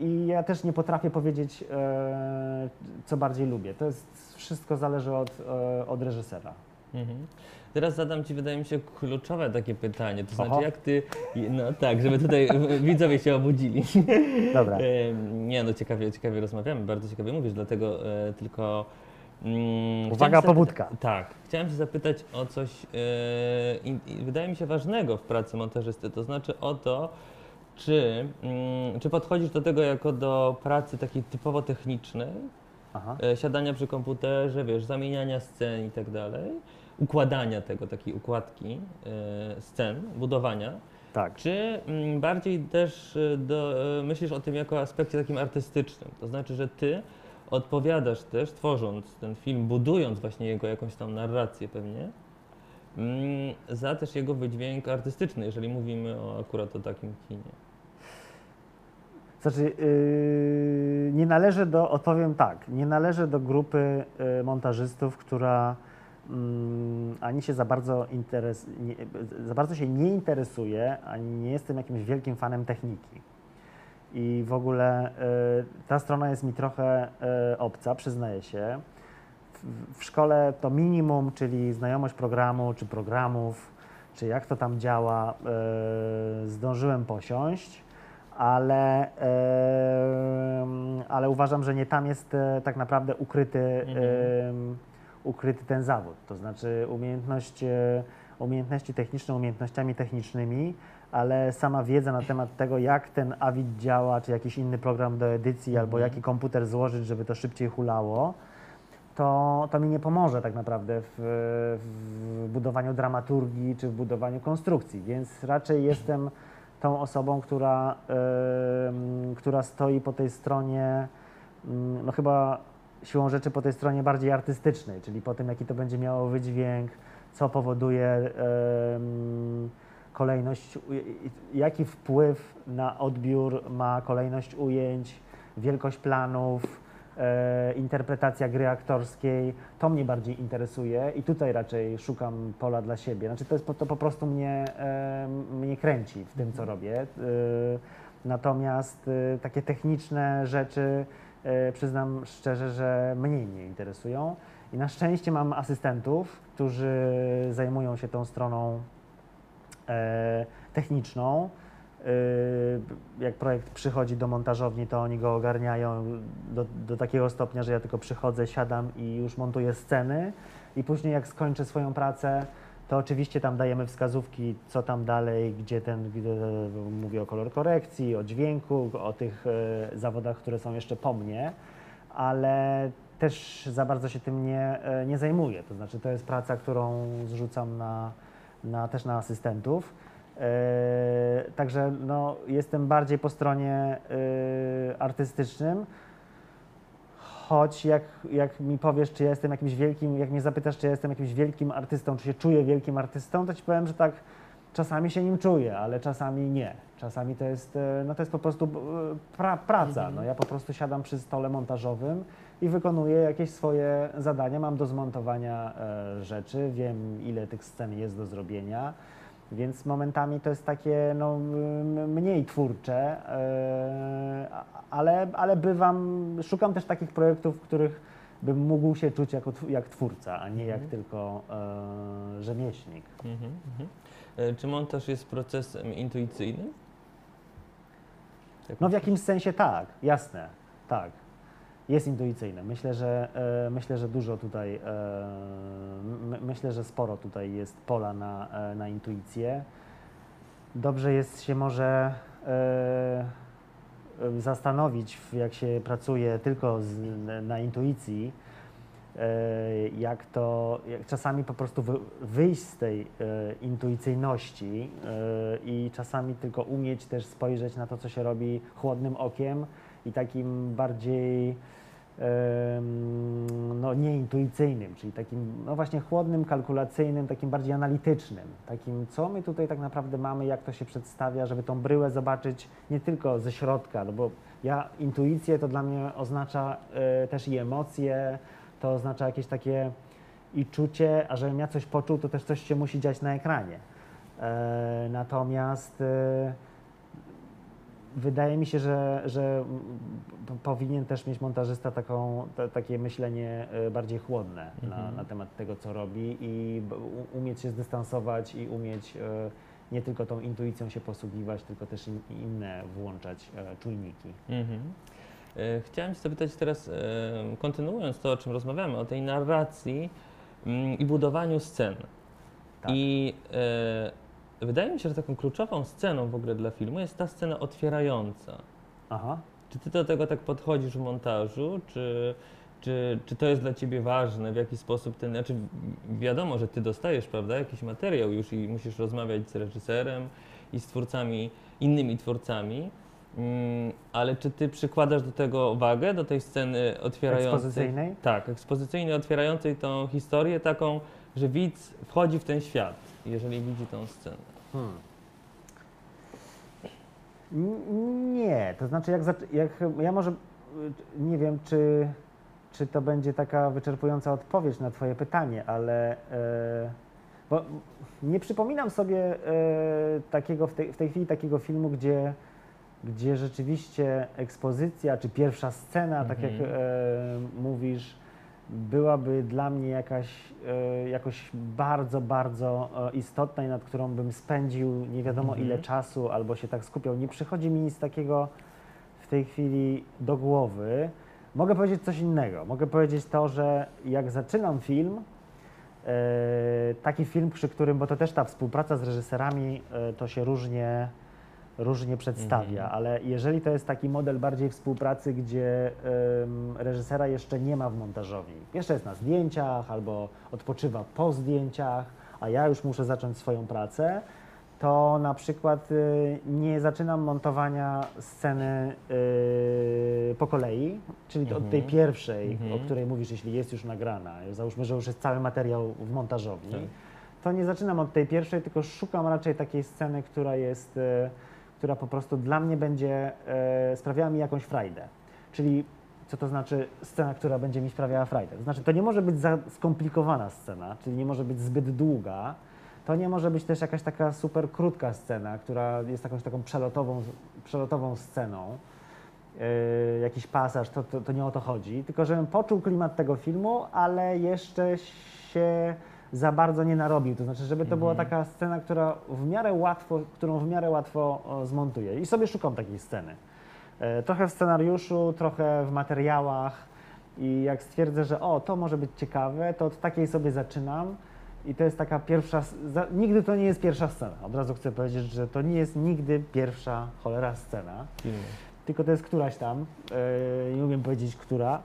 i ja też nie potrafię powiedzieć, e, co bardziej lubię. To jest wszystko zależy od, e, od reżysera. Mhm. Teraz zadam Ci, wydaje mi się, kluczowe takie pytanie. To znaczy, Oho. jak Ty. No tak, żeby tutaj widzowie się obudzili. Dobra. Em, Nie, no ciekawie, ciekawie rozmawiamy, bardzo ciekawie mówisz, dlatego e, tylko. Mm, Uwaga, pobudka. Tak, chciałem się zapytać o coś, e, i, i wydaje mi się ważnego w pracy montażysty, to znaczy o to, czy, mm, czy podchodzisz do tego jako do pracy takiej typowo technicznej, Aha. e, siadania przy komputerze, wiesz, zamieniania scen i tak dalej, układania tego, takiej układki e, scen, budowania, Tak. czy mm, bardziej też y, do, myślisz o tym jako aspekcie takim artystycznym? To znaczy, że ty odpowiadasz też, tworząc ten film, budując właśnie jego jakąś tam narrację pewnie, za też jego wydźwięk artystyczny, jeżeli mówimy o, akurat o takim kinie. Znaczy, yy, nie należy do, odpowiem tak, nie należy do grupy yy, montażystów, która mm, ani się za bardzo, interes, nie, za bardzo się nie interesuję, ani nie jestem jakimś wielkim fanem techniki. I w ogóle y, ta strona jest mi trochę y, obca, przyznaję się. W, szkole to minimum, czyli znajomość programu czy programów, czy jak to tam działa, y, zdążyłem posiąść, ale, y, ale uważam, że nie tam jest y, tak naprawdę ukryty, Mhm. ukryty ten zawód. To znaczy umiejętność, umiejętności techniczne umiejętnościami technicznymi, ale sama wiedza na temat tego, jak ten Avid działa, czy jakiś inny program do edycji, albo Mhm. jaki komputer złożyć, żeby to szybciej hulało, to, to mi nie pomoże tak naprawdę w, w budowaniu dramaturgii czy w budowaniu konstrukcji, więc raczej jestem tą osobą, która, która stoi po tej stronie, mm, no chyba siłą rzeczy po tej stronie bardziej artystycznej, czyli po tym, jaki to będzie miało wydźwięk, co powoduje kolejność, jaki wpływ na odbiór ma kolejność ujęć, wielkość planów, e, interpretacja gry aktorskiej. To mnie bardziej interesuje i tutaj raczej szukam pola dla siebie. Znaczy to, jest, po- to po prostu mnie, e, mnie kręci w tym, co robię. E, natomiast e, takie techniczne rzeczy e, przyznam szczerze, że mniej mnie interesują. I na szczęście mam asystentów, którzy zajmują się tą stroną e, techniczną. E, Jak projekt przychodzi do montażowni, to oni go ogarniają do, do takiego stopnia, że ja tylko przychodzę, siadam i już montuję sceny. I później, jak skończę swoją pracę, to oczywiście tam dajemy wskazówki, co tam dalej, gdzie ten, gdzie, mówię o kolor korekcji, o dźwięku, o tych e, zawodach, które są jeszcze po mnie, ale też za bardzo się tym nie, e, nie zajmuję. To znaczy, to jest praca, którą zrzucam na, na, też na asystentów. E, Także no, jestem bardziej po stronie e, artystycznym. Choć jak, jak mi powiesz, czy ja jestem jakimś wielkim, jak mnie zapytasz, czy ja jestem jakimś wielkim artystą, czy się czuję wielkim artystą, to ci powiem, że tak czasami się nim czuję, ale czasami nie. Czasami to jest, e, no to jest po prostu pra, praca. No, ja po prostu siadam przy stole montażowym i wykonuję jakieś swoje zadania. Mam do zmontowania e, rzeczy, wiem ile tych scen jest do zrobienia. Więc momentami to jest takie no, mniej twórcze, e, ale, ale bywam, szukam też takich projektów, w których bym mógł się czuć jako, jak twórca, a nie jak Mhm. tylko e, rzemieślnik. Mhm, mhm. E, Czy montaż jest procesem intuicyjnym? No w jakimś sensie tak, jasne, tak. Jest intuicyjne. Myślę, że, e, myślę, że dużo tutaj, e, my, myślę, że sporo tutaj jest pola na, e, na intuicję. Dobrze jest się może zastanowić, jak się pracuje tylko z, na intuicji, jak to, jak czasami po prostu wy, wyjść z tej intuicyjności i czasami tylko umieć też spojrzeć na to, co się robi chłodnym okiem i takim bardziej no, nieintuicyjnym, czyli takim no właśnie chłodnym, kalkulacyjnym, takim bardziej analitycznym, takim co my tutaj tak naprawdę mamy, jak to się przedstawia, żeby tą bryłę zobaczyć nie tylko ze środka, no bo ja intuicję to dla mnie oznacza e, też i emocje, to oznacza jakieś takie i czucie, a żebym ja coś poczuł, to też coś się musi dziać na ekranie. E, natomiast e, wydaje mi się, że, że powinien też mieć montażysta taką, ta, takie myślenie e, bardziej chłodne na, Mhm. na temat tego, co robi i umieć się zdystansować i umieć e, nie tylko tą intuicją się posługiwać, tylko też in, inne włączać e, czujniki. Mhm. Chciałem Cię zapytać teraz, kontynuując to, o czym rozmawiamy, o tej narracji mm, i budowaniu scen. Tak. I wydaje mi się, że taką kluczową sceną w ogóle dla filmu jest ta scena otwierająca. Aha. Czy Ty do tego tak podchodzisz w montażu, czy, czy, czy to jest dla Ciebie ważne, w jaki sposób ten, znaczy wi- wiadomo, że Ty dostajesz, prawda, jakiś materiał już i musisz rozmawiać z reżyserem i z twórcami, innymi twórcami, mm, ale czy Ty przykładasz do tego wagę, do tej sceny otwierającej? Ekspozycyjnej? Tak, ekspozycyjnej, otwierającej tą historię taką, że widz wchodzi w ten świat, jeżeli widzi tą scenę. Hmm. Nie, to znaczy jak, jak ja może nie wiem, czy, czy to będzie taka wyczerpująca odpowiedź na Twoje pytanie, ale e, bo nie przypominam sobie e, takiego w tej, w tej chwili takiego filmu, gdzie, gdzie rzeczywiście ekspozycja czy pierwsza scena, tak jak Mhm. e, mówisz, byłaby dla mnie jakaś, e, jakoś bardzo, bardzo e, istotna i nad którą bym spędził nie wiadomo Mhm. ile czasu albo się tak skupiał. Nie przychodzi mi nic takiego w tej chwili do głowy. Mogę powiedzieć coś innego. Mogę powiedzieć to, że jak zaczynam film, e, taki film, przy którym, bo to też ta współpraca z reżyserami, to się różnie, różnie przedstawia, Mhm. ale jeżeli to jest taki model bardziej współpracy, gdzie em, reżysera jeszcze nie ma w montażowni, jeszcze jest na zdjęciach albo odpoczywa po zdjęciach, a ja już muszę zacząć swoją pracę, to na przykład y, nie zaczynam montowania sceny y, po kolei, czyli od tej Mhm. pierwszej, Mhm. o której mówisz, jeśli jest już nagrana, załóżmy, że już jest cały materiał w montażowni, Tak. to nie zaczynam od tej pierwszej, tylko szukam raczej takiej sceny, która jest, e, która po prostu dla mnie będzie e, sprawiała mi jakąś frajdę. Czyli co to znaczy scena, która będzie mi sprawiała frajdę? To znaczy, to nie może być za skomplikowana scena, czyli nie może być zbyt długa. To nie może być też jakaś taka super krótka scena, która jest jakąś taką przelotową, przelotową sceną. Yy, jakiś pasaż, to, to, to nie o to chodzi, tylko żebym poczuł klimat tego filmu, ale jeszcze się za bardzo nie narobił. To znaczy, żeby to była Mhm. taka scena, która w miarę łatwo, którą w miarę łatwo o, zmontuję. I sobie szukam takiej sceny. E, Trochę w scenariuszu, trochę w materiałach i jak stwierdzę, że o, to może być ciekawe, to od takiej sobie zaczynam. I to jest taka pierwsza, nigdy to nie jest pierwsza scena. Od razu chcę powiedzieć, że to nie jest nigdy pierwsza cholera scena tylko to jest któraś tam, yy, nie umiem powiedzieć która,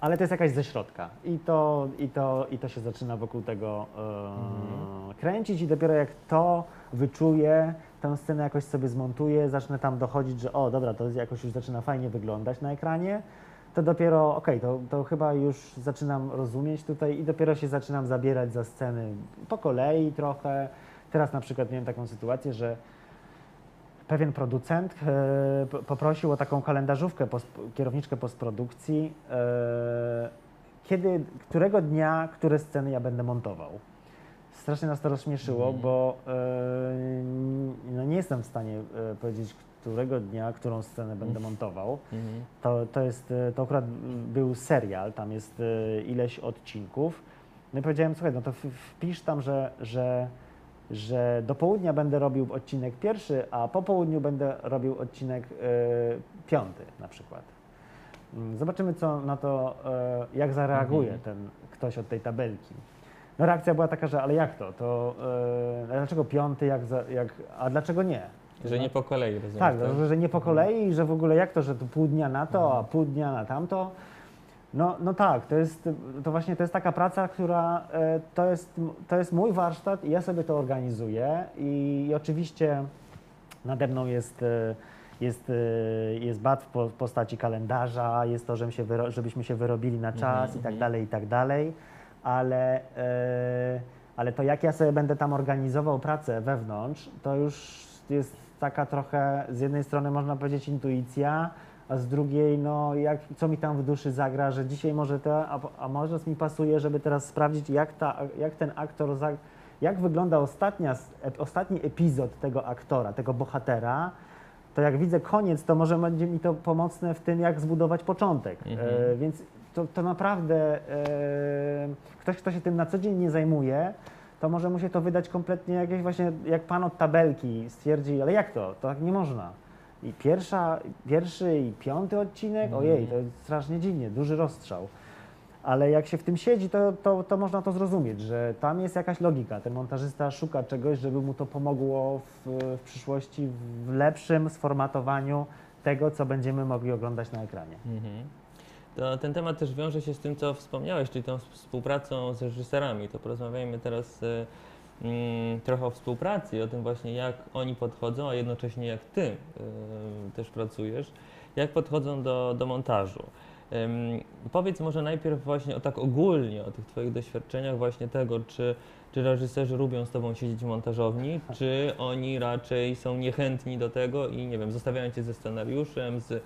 ale to jest jakaś ze środka i to, i to, i to się zaczyna wokół tego yy, Mhm. kręcić i dopiero jak to wyczuję, tę scenę jakoś sobie zmontuję, zacznę tam dochodzić, że o dobra, to jakoś już zaczyna fajnie wyglądać na ekranie, to dopiero, okej, to, to chyba już zaczynam rozumieć tutaj i dopiero się zaczynam zabierać za sceny po kolei trochę. Teraz na przykład miałem taką sytuację, że pewien producent e, poprosił o taką kalendarzówkę, kierowniczkę postprodukcji, e, kiedy, którego dnia, które sceny ja będę montował. Strasznie nas to rozśmieszyło, Mhm. bo e, no nie jestem w stanie powiedzieć, którego dnia, którą scenę będę montował. Mhm. To, to, jest, to akurat był serial, tam jest ileś odcinków. No i powiedziałem, słuchaj, no to wpisz tam, że, że, że do południa będę robił odcinek pierwszy, a po południu będę robił odcinek e, piąty na przykład. Mm, Zobaczymy, co na to, e, jak zareaguje Mhm. ten ktoś od tej tabelki. No reakcja była taka, że ale jak to? To a dlaczego piąty, jak, za, jak, a dlaczego nie? Że nie po kolei, rozumiem. Tak, no, że nie po kolei i że w ogóle jak to, że tu pół dnia na to, Mhm. a pół dnia na tamto. No, no tak, to jest, to właśnie to jest taka praca, która e, to jest, to jest mój warsztat i ja sobie to organizuję i, i oczywiście nade mną jest, e, jest, e, jest bat w po- postaci kalendarza, jest to, żebym się wyro, żebyśmy się wyrobili na czas Mhm, i tak mhm. dalej, i tak dalej, ale, ale to jak ja sobie będę tam organizował pracę wewnątrz, to już jest taka trochę, z jednej strony można powiedzieć intuicja, a z drugiej, no jak, co mi tam w duszy zagra, że dzisiaj może to, a, a może mi pasuje, żeby teraz sprawdzić, jak, ta, jak ten aktor, za, jak wygląda ostatnia, ostatni epizod tego aktora, tego bohatera, to jak widzę koniec, to może będzie mi to pomocne w tym, jak zbudować początek. Mhm. E, więc to, to naprawdę e, ktoś, kto się tym na co dzień nie zajmuje, to może mu się to wydać kompletnie jakieś właśnie, jak pan od tabelki stwierdzi, ale jak to? To tak nie można. I pierwsza, pierwszy i piąty odcinek, Mhm. ojej, to jest strasznie dziwnie, duży rozstrzał. Ale jak się w tym siedzi, to, to, to można to zrozumieć, że tam jest jakaś logika. Ten montażysta szuka czegoś, żeby mu to pomogło w, w przyszłości w lepszym sformatowaniu tego, co będziemy mogli oglądać na ekranie. Mhm. To ten temat też wiąże się z tym, co wspomniałeś, czyli tą współpracą z reżyserami. To porozmawiajmy teraz mm, trochę o współpracy i o tym właśnie, jak oni podchodzą, a jednocześnie jak ty też pracujesz, jak podchodzą do, do montażu. Powiedz może najpierw właśnie o tak ogólnie, o tych Twoich doświadczeniach właśnie tego, czy, czy reżyserzy lubią z Tobą siedzieć w montażowni, czy oni raczej są niechętni do tego i nie wiem, zostawiają Cię ze scenariuszem, z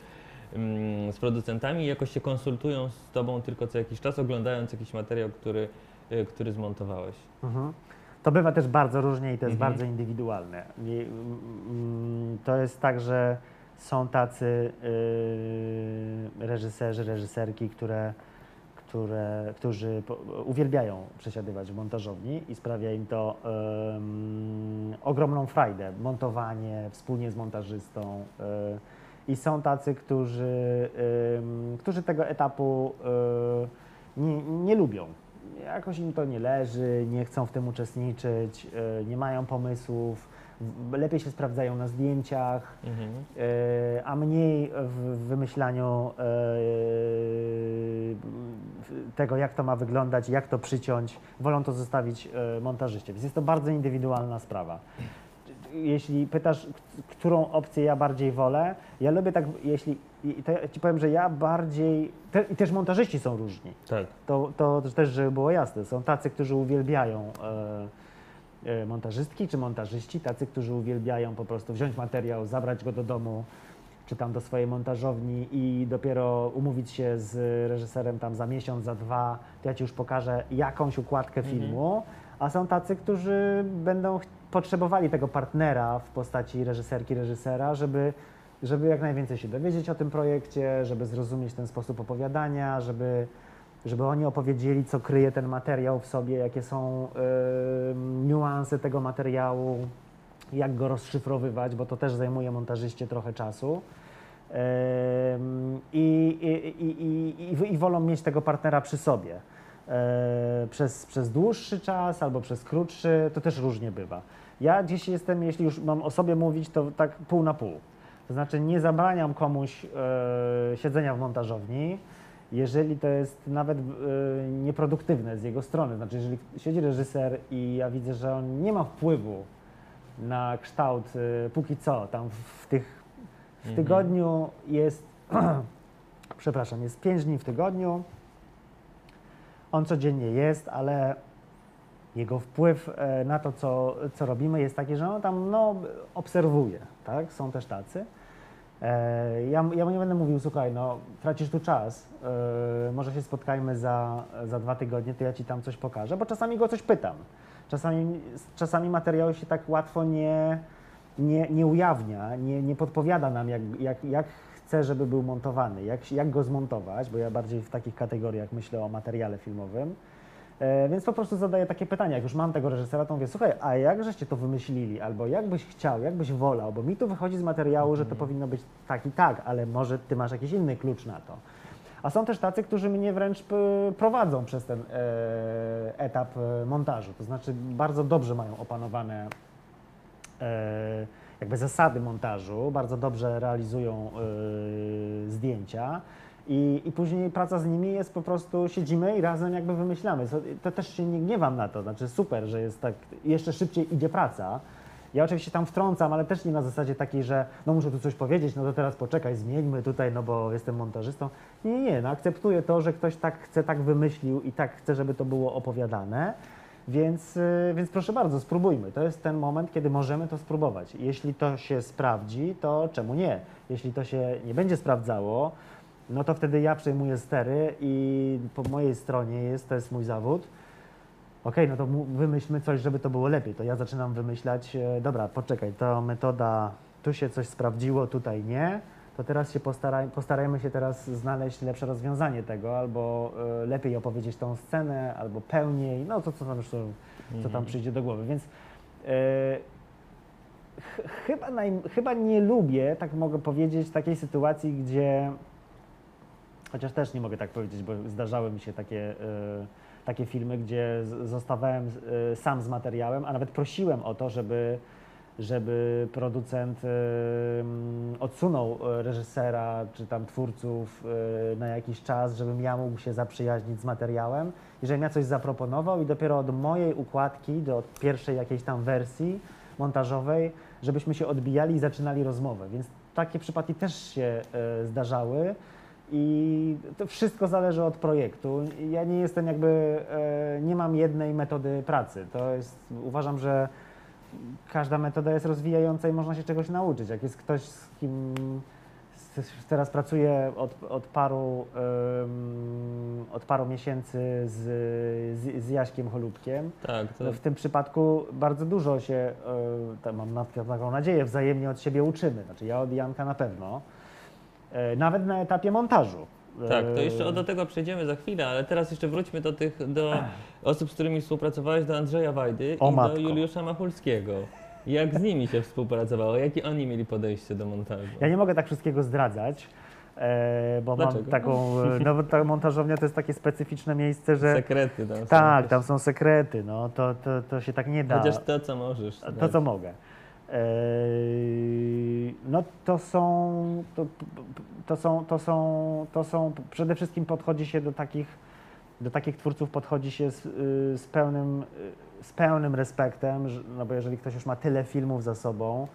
mm, z producentami i jakoś się konsultują z tobą tylko co jakiś czas, oglądając jakiś materiał, który, y, który zmontowałeś. Mhm. To bywa też bardzo różnie i to jest Mhm. bardzo indywidualne. I, mm, To jest tak, że są tacy yy, reżyserzy, reżyserki, które, które, którzy po, uwielbiają przesiadywać w montażowni i sprawia im to ym, ogromną frajdę. Montowanie wspólnie z montażystą. Yy, I są tacy, którzy, ym, którzy tego etapu yy, nie, nie lubią. Jakoś im to nie leży, nie chcą w tym uczestniczyć, yy, nie mają pomysłów, lepiej się sprawdzają na zdjęciach, Mhm. yy, a mniej w wymyślaniu w- tego, jak to ma wyglądać, jak to przyciąć. Wolą to zostawić montażyście. Więc jest to bardzo indywidualna sprawa. Jeśli pytasz, którą opcję ja bardziej wolę, ja lubię tak, jeśli, i ja ci powiem, że ja bardziej, te, i też montażyści są różni. Tak. To, to też, żeby było jasne, są tacy, którzy uwielbiają e, e, montażystki czy montażyści, tacy, którzy uwielbiają po prostu wziąć materiał, zabrać go do domu, czy tam do swojej montażowni i dopiero umówić się z reżyserem tam za miesiąc, za dwa, to ja Ci już pokażę jakąś układkę Mhm. filmu, a są tacy, którzy będą potrzebowali tego partnera w postaci reżyserki, reżysera, żeby, żeby jak najwięcej się dowiedzieć o tym projekcie, żeby zrozumieć ten sposób opowiadania, żeby, żeby oni opowiedzieli, co kryje ten materiał w sobie, jakie są y, niuanse tego materiału, jak go rozszyfrowywać, bo to też zajmuje montażyście trochę czasu. I, i, i, I wolą mieć tego partnera przy sobie. E, przez, przez dłuższy czas albo przez krótszy, to też różnie bywa. Ja gdzieś jestem, jeśli już mam o sobie mówić, to tak pół na pół. To znaczy nie zabraniam komuś e, siedzenia w montażowni, jeżeli to jest nawet e, nieproduktywne z jego strony. Znaczy, jeżeli siedzi reżyser i ja widzę, że on nie ma wpływu na kształt e, póki co, tam w, w tych w Mhm. tygodniu jest, przepraszam, jest 5 dni w tygodniu. On codziennie jest, ale jego wpływ na to, co, co robimy, jest taki, że on tam no, obserwuje. Tak? Są też tacy. E, Ja, ja mu nie będę mówił, słuchaj, no tracisz tu czas, e, może się spotkajmy za, za dwa tygodnie, to ja ci tam coś pokażę, bo czasami go coś pytam. Czasami, czasami materiału się tak łatwo nie, nie, nie ujawnia, nie, nie podpowiada nam, jak, jak, jak chce, żeby był montowany, jak, jak go zmontować, bo ja bardziej w takich kategoriach myślę o materiale filmowym. E, więc po prostu zadaję takie pytania. Jak już mam tego reżysera, to mówię, słuchaj, a jak żeście to wymyślili? Albo jak byś chciał, jak byś wolał? Bo mi tu wychodzi z materiału, że to powinno być tak i tak, ale może ty masz jakiś inny klucz na to. A są też tacy, którzy mnie wręcz p- prowadzą przez ten e, etap e, montażu. To znaczy bardzo dobrze mają opanowane e, jakby zasady montażu, bardzo dobrze realizują e, zdjęcia. I, I później praca z nimi jest po prostu, siedzimy i razem jakby wymyślamy. To, też się nie gniewam na to, znaczy super, że jest tak, jeszcze szybciej idzie praca. Ja oczywiście tam wtrącam, ale też nie na zasadzie takiej, że no muszę tu coś powiedzieć, no to teraz poczekaj, zmieńmy tutaj, no bo jestem montażystą. Nie, nie, nie, no akceptuję to, że ktoś tak chce, tak wymyślił i tak chce, żeby to było opowiadane. Więc, y, więc proszę bardzo, spróbujmy. To jest ten moment, kiedy możemy to spróbować. Jeśli to się sprawdzi, to czemu nie? Jeśli to się nie będzie sprawdzało, no to wtedy ja przejmuję stery i po mojej stronie jest, to jest mój zawód. Okej, no to wymyślmy coś, żeby to było lepiej. To ja zaczynam wymyślać, e, dobra, poczekaj, ta metoda, tu się coś sprawdziło, tutaj nie, to teraz się postaraj, postarajmy się teraz znaleźć lepsze rozwiązanie tego, albo e, lepiej opowiedzieć tą scenę, albo pełniej, no to co tam, już, co tam Mhm. przyjdzie do głowy. Więc e, ch- chyba, naj, chyba nie lubię, tak mogę powiedzieć, takiej sytuacji, gdzie Chociaż też nie mogę tak powiedzieć, bo zdarzały mi się takie, e, takie filmy, gdzie zostawałem e, sam z materiałem, a nawet prosiłem o to, żeby, żeby producent e, mm, odsunął reżysera czy tam twórców na jakiś czas, żebym ja mógł się zaprzyjaźnić z materiałem i żebym ja coś zaproponował i dopiero od mojej układki, do pierwszej jakiejś tam wersji montażowej, żebyśmy się odbijali i zaczynali rozmowę. Więc takie przypadki też się zdarzały. I to wszystko zależy od projektu. Ja nie jestem jakby, e, nie mam jednej metody pracy. To jest, uważam, że każda metoda jest rozwijająca i można się czegoś nauczyć. Jak jest ktoś, z kim, teraz pracuję od, od, paru, od paru miesięcy z, z, z Jaśkiem Cholubkiem. Tak, to No w tym przypadku bardzo dużo się, e, mam na- taką nadzieję, wzajemnie od siebie uczymy. Znaczy ja od Janka na pewno. E, Nawet na etapie montażu. Tak, to E, jeszcze do tego przejdziemy za chwilę, ale teraz jeszcze wróćmy do tych, do osób, z którymi współpracowałeś, do Andrzeja Wajdy O i matko. do Juliusza Machulskiego. Jak z nimi się współpracowało? Jakie oni mieli podejście do montażu? Ja nie mogę tak wszystkiego zdradzać, e, bo Dlaczego? mam taką, e, no ta montażownia to jest takie specyficzne miejsce, że Sekrety tam są. tak, tam są sekrety, no to, to, to się tak nie da. Chociaż to, co możesz. To, co mogę. Eee, No to są, to, to, są, to, są, to są, przede wszystkim podchodzi się do takich, do takich twórców podchodzi się z, y, z, pełnym, y, z pełnym respektem, no bo jeżeli ktoś już ma tyle filmów za sobą,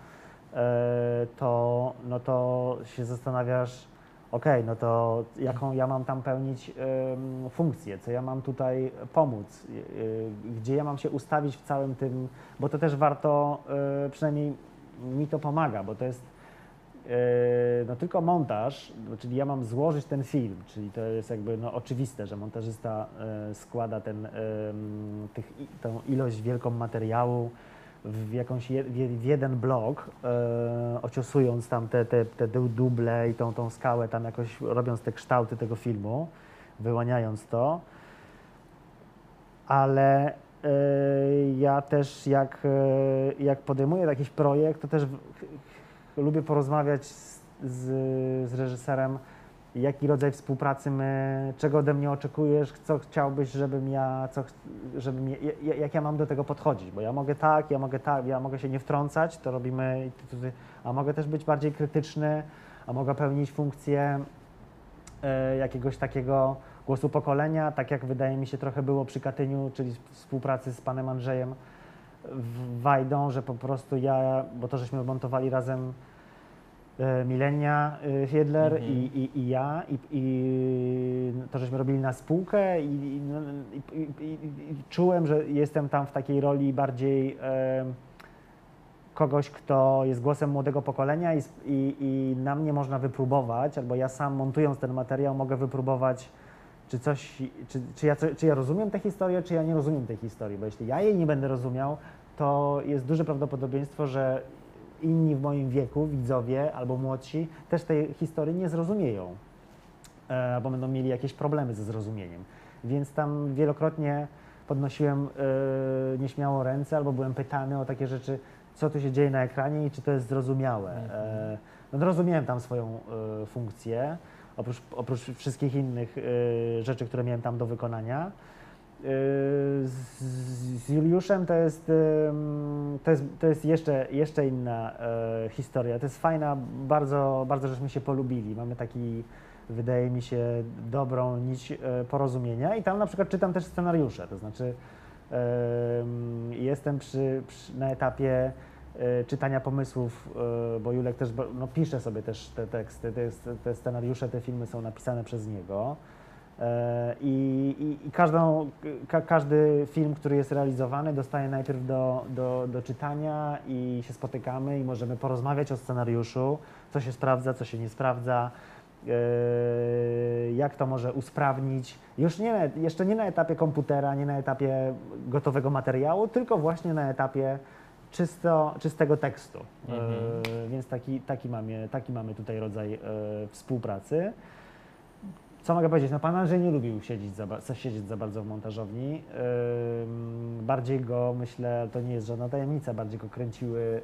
e, to, no to się zastanawiasz, okej, no to jaką ja mam tam pełnić em, funkcję, co ja mam tutaj pomóc, y, y, gdzie ja mam się ustawić w całym tym, bo to też warto, y, przynajmniej mi to pomaga, bo to jest y, no tylko montaż, czyli ja mam złożyć ten film, czyli to jest jakby no, oczywiste, że montażysta y, składa ten, tych, tą ilość wielką materiału w jakąś je, w jeden blok, e, ociosując tam te, te, te du- duble i tą, tą skałę, tam jakoś robiąc te kształty tego filmu, wyłaniając to. Ale e, ja też jak, e, jak podejmuję jakiś projekt, to też w, lubię porozmawiać z, z, z reżyserem, jaki rodzaj współpracy my, czego ode mnie oczekujesz, co chciałbyś, żebym ja, co, żebym ja, ja- jak ja mam do tego podchodzić, bo ja mogę tak, ja mogę tak, ja mogę się nie wtrącać, to robimy, a mogę też być bardziej krytyczny, a mogę pełnić funkcję e, jakiegoś takiego głosu pokolenia, tak jak wydaje mi się trochę było przy Katyniu, czyli współpracy z panem Andrzejem Wajdą, że po prostu ja, bo to żeśmy montowali razem Milenia e, Fiedler Mhm. i, i, i ja i, i to żeśmy robili na spółkę i, no, i, czułem, że jestem tam w takiej roli bardziej e, kogoś, kto jest głosem młodego pokolenia i, na mnie można wypróbować, albo ja sam montując ten materiał mogę wypróbować, czy coś, czy, czy, ja, czy ja rozumiem tę historię, czy ja nie rozumiem tej historii, bo jeśli ja jej nie będę rozumiał, to jest duże prawdopodobieństwo, że inni w moim wieku, widzowie albo młodsi, też tej historii nie zrozumieją, e, albo będą mieli jakieś problemy ze zrozumieniem. Więc tam wielokrotnie podnosiłem e, nieśmiało ręce, albo byłem pytany o takie rzeczy, co tu się dzieje na ekranie i czy to jest zrozumiałe. E, no to rozumiałem tam swoją e, funkcję, oprócz, oprócz wszystkich innych e, rzeczy, które miałem tam do wykonania. Z, Juliuszem to jest, to jest, to jest jeszcze, jeszcze inna e, historia. To jest fajna, bardzo, bardzo żeśmy się polubili. Mamy taki, wydaje mi się, dobrą nić e, porozumienia i tam na przykład czytam też scenariusze, to znaczy em, jestem przy, przy, na etapie e, czytania pomysłów, bo Julek też no, pisze sobie też te teksty, te, te scenariusze, te filmy są napisane przez niego. E, I, i, i każdą, ka, każdy film, który jest realizowany, dostaje najpierw do, do, do czytania i się spotykamy i możemy porozmawiać o scenariuszu, co się sprawdza, co się nie sprawdza, e, jak to może usprawnić. Już nie, jeszcze nie na etapie komputera, nie na etapie gotowego materiału, tylko właśnie na etapie czysto, czystego tekstu. Mhm. E, więc taki, taki, mamy, taki mamy tutaj rodzaj współpracy. Co mogę powiedzieć? No pan Andrzej nie lubił siedzieć za, siedzieć za bardzo w montażowni. Ym, bardziej go, myślę, to nie jest żadna tajemnica, bardziej go kręciły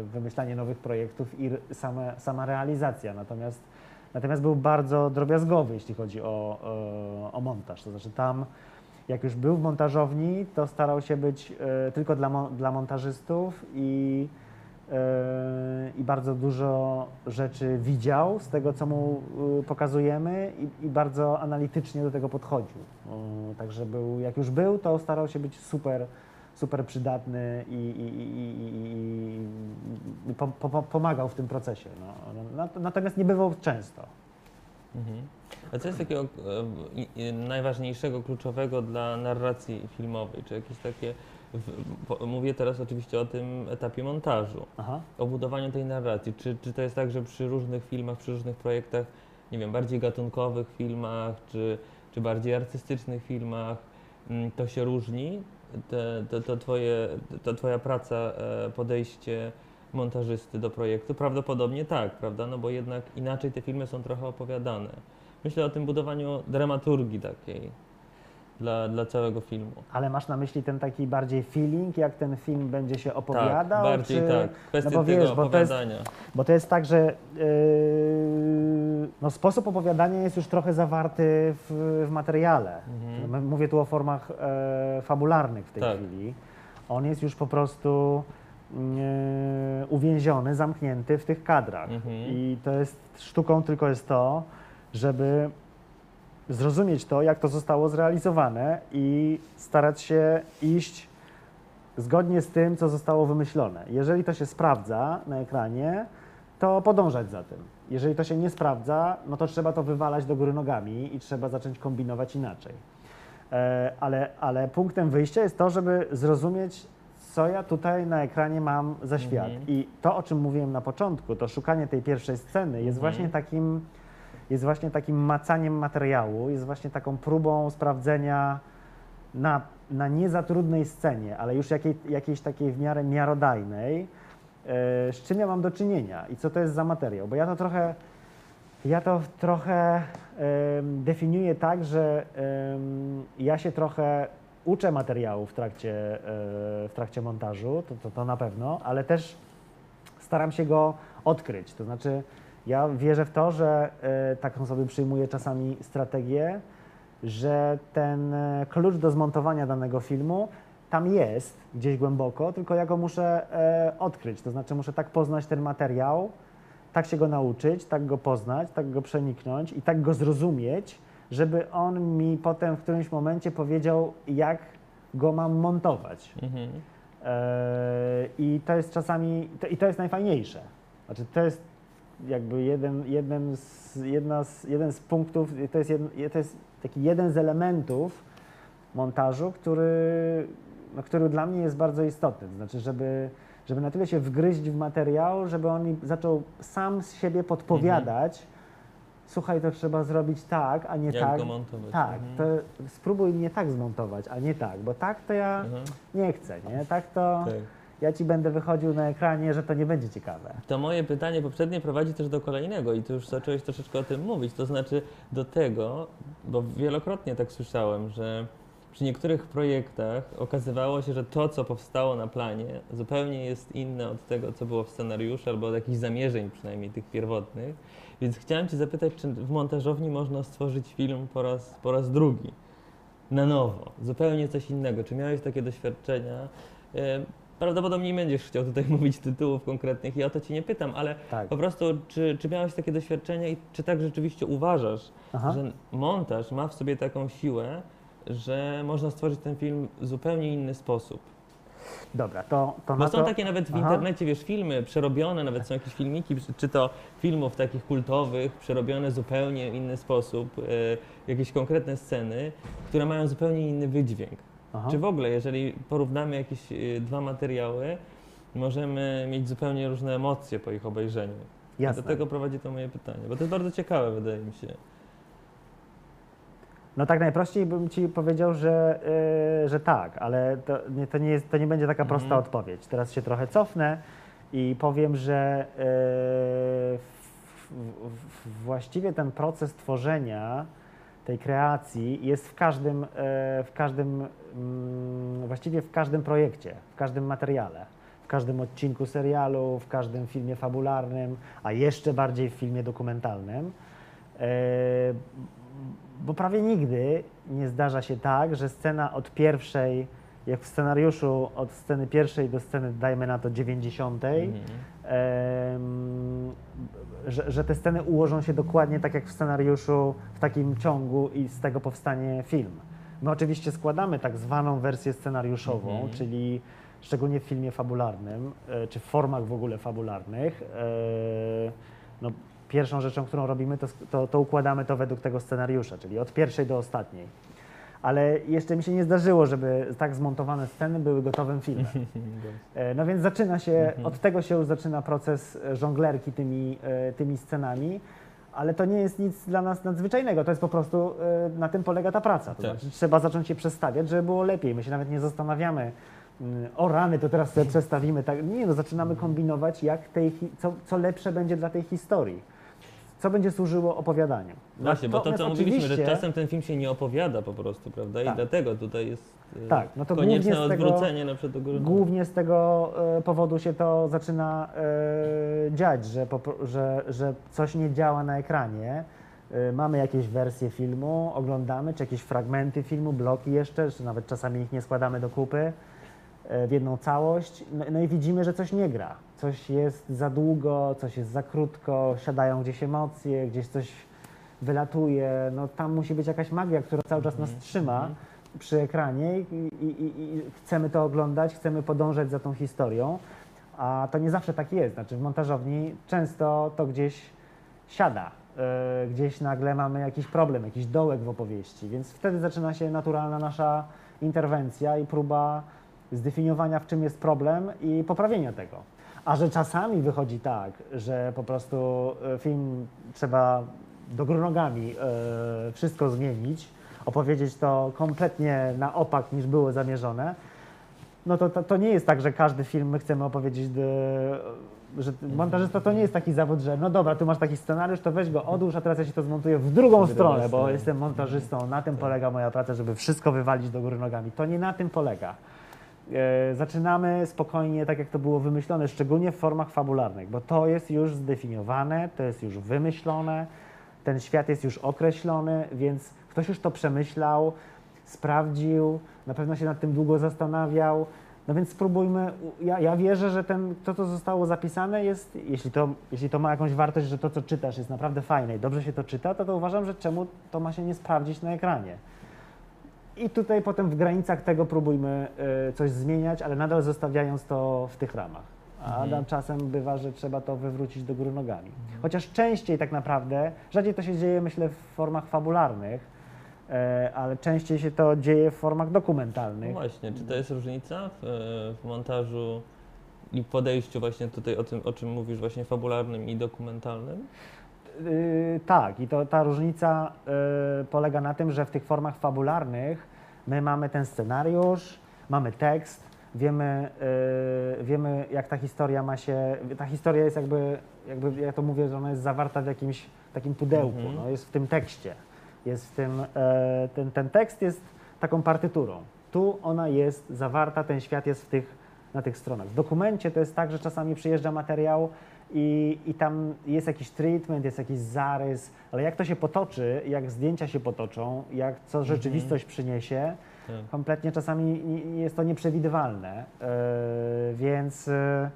y, wymyślanie nowych projektów i same, sama realizacja. Natomiast, natomiast był bardzo drobiazgowy, jeśli chodzi o, y, o montaż. To znaczy tam, jak już był w montażowni, to starał się być y, tylko dla, dla montażystów i Yy, i bardzo dużo rzeczy widział z tego, co mu yy, pokazujemy i, i bardzo analitycznie do tego podchodził. Yy, Także był, jak już był, to starał się być super, super przydatny i, i, i, po, po, pomagał w tym procesie. No. Nat- Natomiast nie bywał często. Mhm. A co jest takiego e, najważniejszego, kluczowego dla narracji filmowej? Czy jakieś takie w, mówię teraz oczywiście o tym etapie montażu, Aha. o budowaniu tej narracji. Czy, czy to jest tak, że przy różnych filmach, przy różnych projektach, nie wiem, bardziej gatunkowych filmach, czy, czy bardziej artystycznych filmach, mm, to się różni? Te, to, to, twoje, to twoja praca, e, podejście montażysty do projektu? Prawdopodobnie tak, prawda? No bo jednak inaczej te filmy są trochę opowiadane. Myślę o tym budowaniu dramaturgii takiej dla, dla całego filmu. Ale masz na myśli ten taki bardziej feeling, jak ten film będzie się Tak, opowiadał? bardziej czy... tak. Kwestia bo tego wiesz, bo to jest-. Bo to jest tak, że yy, no sposób opowiadania jest już trochę zawarty w, w materiale. Mhm. Mówię tu o formach e, fabularnych w tej Tak. chwili. On jest już po prostu yy, uwięziony, zamknięty w tych kadrach. Mhm. I to jest sztuką tylko jest to, żeby zrozumieć to, jak to zostało zrealizowane i starać się iść zgodnie z tym, co zostało wymyślone. Jeżeli to się sprawdza na ekranie, to podążać za tym. Jeżeli to się nie sprawdza, no to trzeba to wywalać do góry nogami i trzeba zacząć kombinować inaczej. E, ale, ale punktem wyjścia jest to, żeby zrozumieć, co ja tutaj na ekranie mam za świat. Mhm. I to, o czym mówiłem na początku, to szukanie tej pierwszej sceny jest Mhm. właśnie takim jest właśnie takim macaniem materiału, jest właśnie taką próbą sprawdzenia na, na nie za trudnej scenie, ale już jakiej, jakiejś takiej w miarę miarodajnej, e, z czym ja mam do czynienia i co to jest za materiał. Bo ja to trochę, ja to trochę definiuję tak, że ja się trochę uczę materiału w trakcie, e, w trakcie montażu, to, to, to na pewno, ale też staram się go odkryć. To znaczy, ja wierzę w to, że e, taką sobie przyjmuję czasami strategię, że ten e, klucz do zmontowania danego filmu tam jest gdzieś głęboko, tylko ja go muszę e, odkryć. To znaczy, muszę tak poznać ten materiał, tak się go nauczyć, tak go poznać, tak go przeniknąć i tak go zrozumieć, żeby on mi potem w którymś momencie powiedział, jak go mam montować. Mhm. I to jest czasami, i to jest najfajniejsze. Znaczy to jest jakby jeden, z, jedna z, jeden z punktów, to jest, jeden, to jest taki jeden z elementów montażu, który, no, który dla mnie jest bardzo istotny. To znaczy, żeby, żeby na tyle się wgryźć w materiał, żeby on mi zaczął sam z siebie podpowiadać, słuchaj, to trzeba zrobić tak, a nie Jak tak. go montować? Tak, Mhm. to spróbuj mnie tak zmontować, a nie tak, bo tak to ja Mhm. nie chcę, nie? Tak to Tak. Ja ci będę wychodził na ekranie, że to nie będzie ciekawe. To moje pytanie poprzednie prowadzi też do kolejnego i tu już zacząłeś troszeczkę o tym mówić, to znaczy do tego, bo wielokrotnie tak słyszałem, że przy niektórych projektach okazywało się, że to, co powstało na planie, zupełnie jest inne od tego, co było w scenariuszu, albo od jakichś zamierzeń przynajmniej tych pierwotnych. Więc chciałem Cię zapytać, czy w montażowni można stworzyć film po raz, po raz drugi, na nowo, zupełnie coś innego. Czy miałeś takie doświadczenia? Prawdopodobnie nie będziesz chciał tutaj mówić tytułów konkretnych i o to Cię nie pytam, ale Tak. po prostu, czy, czy miałeś takie doświadczenia i czy tak rzeczywiście uważasz, Aha. że montaż ma w sobie taką siłę, że można stworzyć ten film w zupełnie inny sposób? Dobra, to, to Bo są to... takie nawet w Aha. internecie, wiesz, filmy przerobione, nawet są jakieś filmiki, czy to filmów takich kultowych, przerobione w zupełnie inny sposób, e, jakieś konkretne sceny, które mają zupełnie inny wydźwięk. Aha. Czy w ogóle, jeżeli porównamy jakieś e, dwa materiały, możemy mieć zupełnie różne emocje po ich obejrzeniu. Jasne. do tego prowadzi to moje pytanie, bo to jest bardzo ciekawe, wydaje mi się. No tak najprościej bym ci powiedział, że, y, że tak, ale to nie, to, nie jest, to nie będzie taka prosta Mhm. odpowiedź. Teraz się trochę cofnę i powiem, że y, w, w, właściwie ten proces tworzenia tej kreacji jest w każdym, y, w każdym właściwie w każdym projekcie, w każdym materiale, w każdym odcinku serialu, w każdym filmie fabularnym, a jeszcze bardziej w filmie dokumentalnym. E, Bo prawie nigdy nie zdarza się tak, że scena od pierwszej, jak w scenariuszu, od sceny pierwszej do sceny, dajmy na to 90, Mhm. em, że, że te sceny ułożą się dokładnie tak jak w scenariuszu, w takim ciągu i z tego powstanie film. My oczywiście składamy tak zwaną wersję scenariuszową, Mhm. czyli szczególnie w filmie fabularnym, e, czy w formach w ogóle fabularnych. e, No, pierwszą rzeczą, którą robimy, to, to, to układamy to według tego scenariusza, czyli od pierwszej do ostatniej. ale jeszcze mi się nie zdarzyło, żeby tak zmontowane sceny były gotowym filmem. E, No więc zaczyna się, Mhm. od tego się już zaczyna proces żonglerki tymi, tymi scenami, ale to nie jest nic dla nas nadzwyczajnego, to jest po prostu, e, na tym polega ta praca. To Tak. znaczy trzeba zacząć się przestawiać, żeby było lepiej. My się nawet nie zastanawiamy, mm, o rany, to teraz sobie przestawimy. Tak. Nie, no zaczynamy kombinować, jak tej, co, co lepsze będzie dla tej historii. Co będzie służyło opowiadaniu. Właśnie, bo to co mówiliśmy, że czasem ten film się nie opowiada po prostu, prawda? I Tak. dlatego tutaj jest e, Tak, no to konieczne z tego- odwrócenie na przykład do góry. Głównie z tego e, powodu się to zaczyna e, dziać, że, że, że coś nie działa na ekranie. E, mamy jakieś wersje filmu, oglądamy, czy jakieś fragmenty filmu, bloki jeszcze, czy nawet czasami ich nie składamy do kupy e, w jedną całość. No, no i widzimy, że coś nie gra. Coś jest za długo, coś jest za krótko, siadają gdzieś emocje, gdzieś coś wylatuje. No, tam musi być jakaś magia, która cały czas nas trzyma przy ekranie i, i, i, i chcemy to oglądać, chcemy podążać za tą historią, a to nie zawsze tak jest. Znaczy w montażowni często to gdzieś siada, e, gdzieś nagle mamy jakiś problem, jakiś dołek w opowieści, więc wtedy zaczyna się naturalna nasza interwencja i próba zdefiniowania, w czym jest problem i poprawienia tego. A że czasami wychodzi tak, że po prostu e, film trzeba do góry nogami e, wszystko zmienić, opowiedzieć to kompletnie na opak niż było zamierzone, no to, to, to nie jest tak, że każdy film my chcemy opowiedzieć, do, że montażysta to nie jest taki zawód, że no dobra, tu masz taki scenariusz, to weź go odłóż, a teraz ja ci to zmontuję w drugą stronę, bo jestem montażystą, na tym polega moja praca, żeby wszystko wywalić do góry nogami. To nie na tym polega. E, zaczynamy spokojnie, tak jak to było wymyślone, szczególnie w formach fabularnych, bo to jest już zdefiniowane, to jest już wymyślone, ten świat jest już określony, więc ktoś już to przemyślał, sprawdził, na pewno się nad tym długo zastanawiał. No więc spróbujmy. Ja, ja wierzę, że ten, to, co zostało zapisane, jest, jeśli to, jeśli to ma jakąś wartość, że to, co czytasz, jest naprawdę fajne i dobrze się to czyta, to, to uważam, że czemu to ma się nie sprawdzić na ekranie. I tutaj potem w granicach tego próbujmy y, coś zmieniać, ale nadal zostawiając to w tych ramach. A Mhm. czasem bywa, że trzeba to wywrócić do góry nogami. Chociaż częściej tak naprawdę, rzadziej to się dzieje myślę w formach fabularnych, e, ale częściej się to dzieje w formach No dokumentalnych. właśnie, czy to jest różnica w, w montażu i podejściu właśnie tutaj o tym, o czym mówisz, właśnie fabularnym i dokumentalnym? Yy, tak, i to, ta różnica yy, polega na tym, że w tych formach fabularnych my mamy ten scenariusz, mamy tekst, wiemy, yy, wiemy jak ta historia ma się. Ta historia jest jakby, jakby, ja to mówię, że ona jest zawarta w jakimś takim pudełku, Mhm. no, jest w tym tekście. Jest w tym, e, ten, ten tekst jest taką partyturą. Tu ona jest zawarta, ten świat jest w tych, na tych stronach. W dokumencie to jest tak, że czasami przyjeżdża materiał i, i tam jest jakiś treatment, jest jakiś zarys, ale jak to się potoczy, jak zdjęcia się potoczą, jak co rzeczywistość przyniesie, Tak. kompletnie czasami jest to nieprzewidywalne. E, więc, e,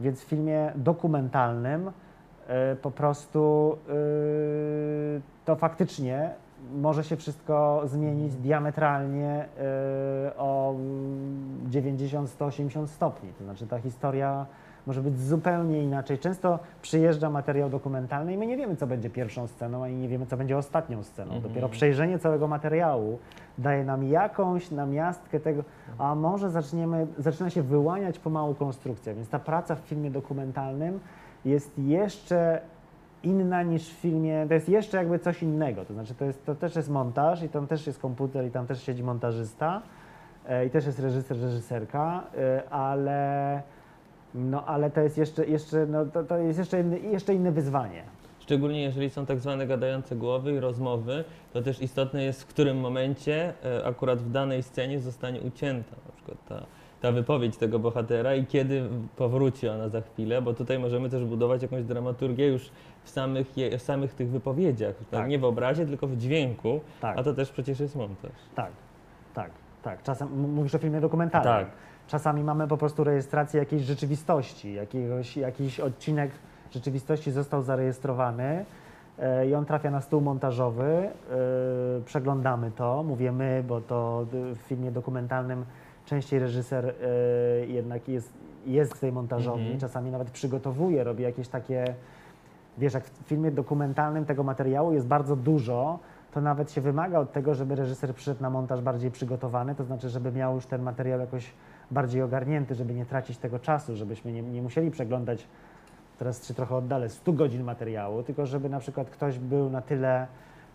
więc w filmie dokumentalnym e, po prostu to faktycznie może się wszystko zmienić diametralnie e, o 90-180 stopni. To znaczy ta historia może być zupełnie inaczej. Często przyjeżdża materiał dokumentalny i my nie wiemy, co będzie pierwszą sceną, ani nie wiemy, co będzie ostatnią sceną. Mhm. Dopiero przejrzenie całego materiału daje nam jakąś namiastkę tego, a może zaczniemy, zaczyna się wyłaniać pomału konstrukcja. Więc ta praca w filmie dokumentalnym jest jeszcze inna niż w filmie, to jest jeszcze jakby coś innego. To znaczy, to, jest, to też jest montaż i tam też jest komputer i tam też siedzi montażysta e, i też jest reżyser, reżyserka, e, ale, no, ale to jest jeszcze, jeszcze, no, to, to jest jeszcze, inny, jeszcze inne wyzwanie. Szczególnie jeżeli są tak zwane gadające głowy i rozmowy, to też istotne jest, w którym momencie e, akurat w danej scenie zostanie ucięta na przykład ta, ta wypowiedź tego bohatera i kiedy powróci ona za chwilę, bo tutaj możemy też budować jakąś dramaturgię już w samych, je, w samych tych wypowiedziach, Tak. nie w obrazie, tylko w dźwięku, Tak. a to też przecież jest montaż. Tak, tak, tak. Czasem mówisz o filmie dokumentalnym. Tak. Czasami mamy po prostu rejestrację jakiejś rzeczywistości, jakiegoś, jakiś odcinek rzeczywistości został zarejestrowany e, i on trafia na stół montażowy. E, przeglądamy to, mówię my, bo to w filmie dokumentalnym częściej reżyser e, jednak jest, jest w tej montażowni, Mhm. czasami nawet przygotowuje, robi jakieś takie Wiesz, jak w filmie dokumentalnym tego materiału jest bardzo dużo, to nawet się wymaga od tego, żeby reżyser przyszedł na montaż bardziej przygotowany, to znaczy, żeby miał już ten materiał jakoś bardziej ogarnięty, żeby nie tracić tego czasu, żebyśmy nie, nie musieli przeglądać, teraz się trochę oddalę, 100 godzin materiału, tylko żeby na przykład ktoś był na tyle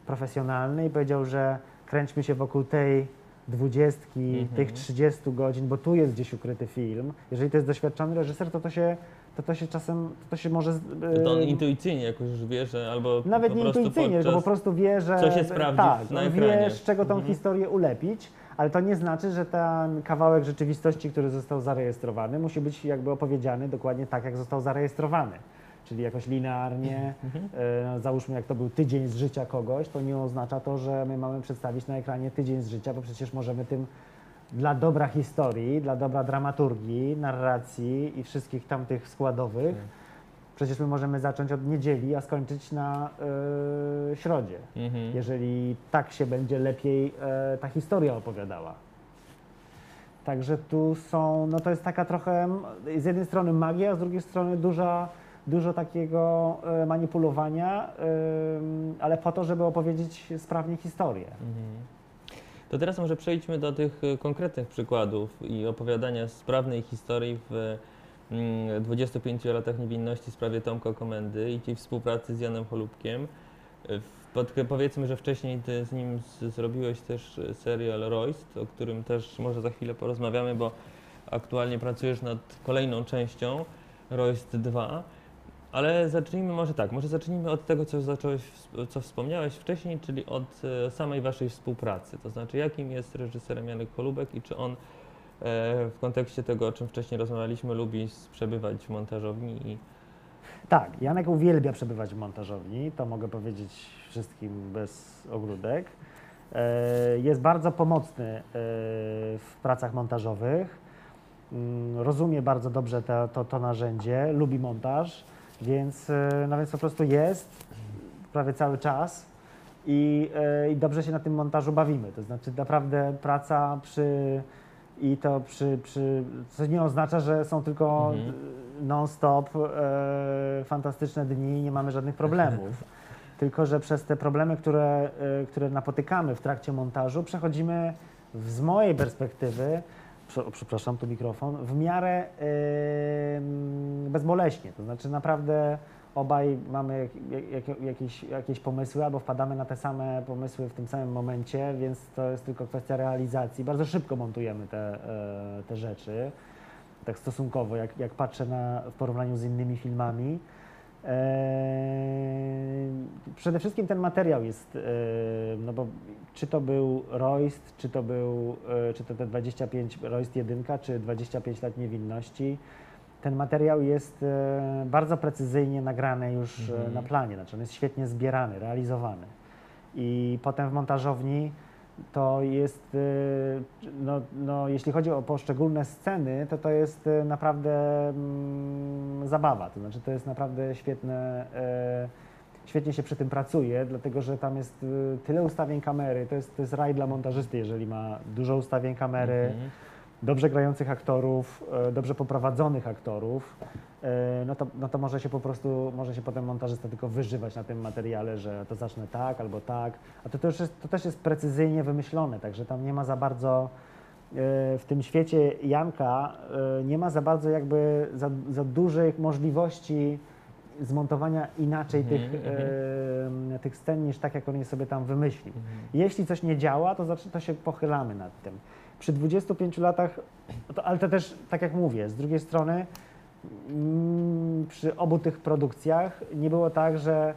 profesjonalny i powiedział, że kręćmy się wokół tej dwudziestki, Mhm. tych 30 godzin, bo tu jest gdzieś ukryty film. Jeżeli to jest doświadczony reżyser, to to się, to to się czasem, to, to się może... z- To on y, intuicyjnie jakoś już wie, że albo nawet nie intuicyjnie, tylko po prostu wie, że. co się sprawdzi tak, na ekranie. wie, z czego tą Mhm. historię ulepić, ale to nie znaczy, że ten kawałek rzeczywistości, który został zarejestrowany, musi być jakby opowiedziany dokładnie tak, jak został zarejestrowany. Czyli jakoś linearnie, Mhm. e, załóżmy, jak to był tydzień z życia kogoś, to nie oznacza to, że my mamy przedstawić na ekranie tydzień z życia, bo przecież możemy tym dla dobra historii, dla dobra dramaturgii, narracji i wszystkich tamtych składowych, Tak. Przecież my możemy zacząć od niedzieli, a skończyć na y, środzie, Mhm. jeżeli tak się będzie lepiej e, ta historia opowiadała. Także tu są, no to jest taka trochę z jednej strony magia, a z drugiej strony duża, dużo takiego e, manipulowania, ale po to, żeby opowiedzieć sprawnie historię. Mhm. To teraz może przejdźmy do tych e, konkretnych przykładów i opowiadania sprawnej historii w 25 latach niewinności w sprawie Tomka Komendy i tej współpracy z Janem Cholubkiem. W- Pod, powiedzmy, że wcześniej ty z nim z, zrobiłeś też e, serial Royst, o którym też może za chwilę porozmawiamy, bo aktualnie pracujesz nad kolejną częścią Royst 2. Ale zacznijmy może tak, może zacznijmy od tego, co zacząłeś, co wspomniałeś wcześniej, czyli od e, samej waszej współpracy. To znaczy, jakim jest reżyserem Janek Kolubek i czy on w kontekście tego, o czym wcześniej rozmawialiśmy, lubi przebywać w montażowni i Tak, Janek uwielbia przebywać w montażowni, to mogę powiedzieć wszystkim bez ogródek. E, Jest bardzo pomocny e, w pracach montażowych. Mm, Rozumie bardzo dobrze to, to, to narzędzie, lubi montaż, więc, e, no więc po prostu jest prawie cały czas i, e, i dobrze się na tym montażu bawimy. To znaczy naprawdę praca przy i to przy, przy co nie oznacza, że są tylko Mhm. non-stop e, fantastyczne dni i nie mamy żadnych problemów. Tylko, że przez te problemy, które, e, które napotykamy w trakcie montażu, przechodzimy w, z mojej perspektywy, prze, przepraszam, tu mikrofon, w miarę em, bezboleśnie. To znaczy naprawdę obaj mamy jak, jak, jakieś, jakieś pomysły albo wpadamy na te same pomysły w tym samym momencie, więc to jest tylko kwestia realizacji. Bardzo szybko montujemy te, e, te rzeczy, tak stosunkowo, jak, jak patrzę na, w porównaniu z innymi filmami. Eee, Przede wszystkim ten materiał jest, e, no bo czy to był Royst, czy to był, e, czy to te 25 Royst 1, czy 25 lat niewinności, ten materiał jest e, bardzo precyzyjnie nagrany już e, Mhm. na planie, znaczy on jest świetnie zbierany, realizowany. I potem w montażowni to jest, e, no, no, jeśli chodzi o poszczególne sceny, to to jest naprawdę mm, zabawa. To znaczy, to jest naprawdę świetne, e, świetnie się przy tym pracuje, dlatego że tam jest tyle ustawień kamery. To jest, to jest raj dla montażysty, jeżeli ma dużo ustawień kamery Mhm. Dobrze grających aktorów, e, dobrze poprowadzonych aktorów, e, no to, no to może się po prostu, może się potem montażysta tylko wyżywać na tym materiale, że to zacznę tak albo tak, a to, to, już jest, to też jest precyzyjnie wymyślone, także tam nie ma za bardzo e, w tym świecie Janka nie ma za bardzo jakby za, za dużych możliwości zmontowania inaczej Mhm, tych, mhm. e, tych scen niż tak, jak on je sobie tam wymyślił. Mhm. Jeśli coś nie działa, to, to się pochylamy nad tym. Przy 25 latach, to, ale to też, tak jak mówię, z drugiej strony mm, przy obu tych produkcjach nie było tak, że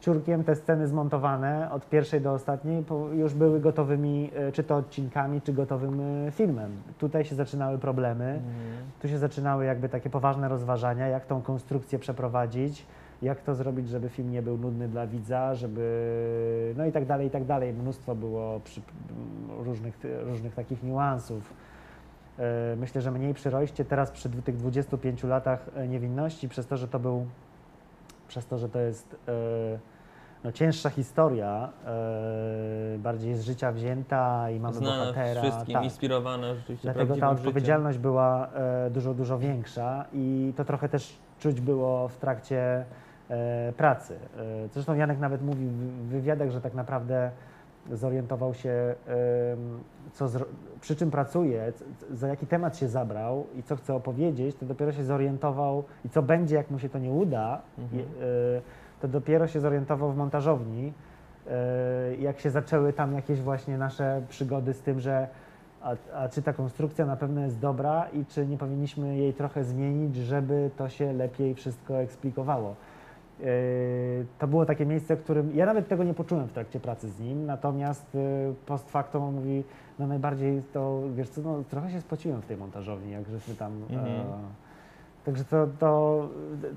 ciurkiem te sceny zmontowane od pierwszej do ostatniej już były gotowymi, e, czy to odcinkami, czy gotowym e, filmem. Tutaj się zaczynały problemy. Mhm. Tu się zaczynały jakby takie poważne rozważania, jak tą konstrukcję przeprowadzić, jak to zrobić, żeby film nie był nudny dla widza, żeby no i tak dalej, i tak dalej. Mnóstwo było przy, różnych, różnych takich niuansów. E, Myślę, że mniej przy Rojście, teraz przy tych 25 latach e, niewinności, przez to, że to był, przez to, że to jest e, no, cięższa historia, bardziej z życia wzięta i mamy Znana bohatera. wszystkim, tak. inspirowana rzeczywiście Dlatego ta prawdziwym życiem. odpowiedzialność była dużo, dużo większa i to trochę też czuć było w trakcie pracy. E, Zresztą Janek nawet mówi w wywiadach, że tak naprawdę zorientował się, co przy czym pracuje, za jaki temat się zabrał i co chce opowiedzieć, to dopiero się zorientował i co będzie, jak mu się to nie uda, Mhm. e, to dopiero się zorientował w montażowni, e, jak się zaczęły tam jakieś właśnie nasze przygody z tym, że a, a czy ta konstrukcja na pewno jest dobra i czy nie powinniśmy jej trochę zmienić, żeby to się lepiej wszystko eksplikowało. Yy, To było takie miejsce, w którym ja nawet tego nie poczułem w trakcie pracy z nim, natomiast yy, post factum on mówi, no najbardziej to, wiesz co, no, trochę się spociłem w tej montażowni, jak żeśmy tam... Mhm. E, także to, to,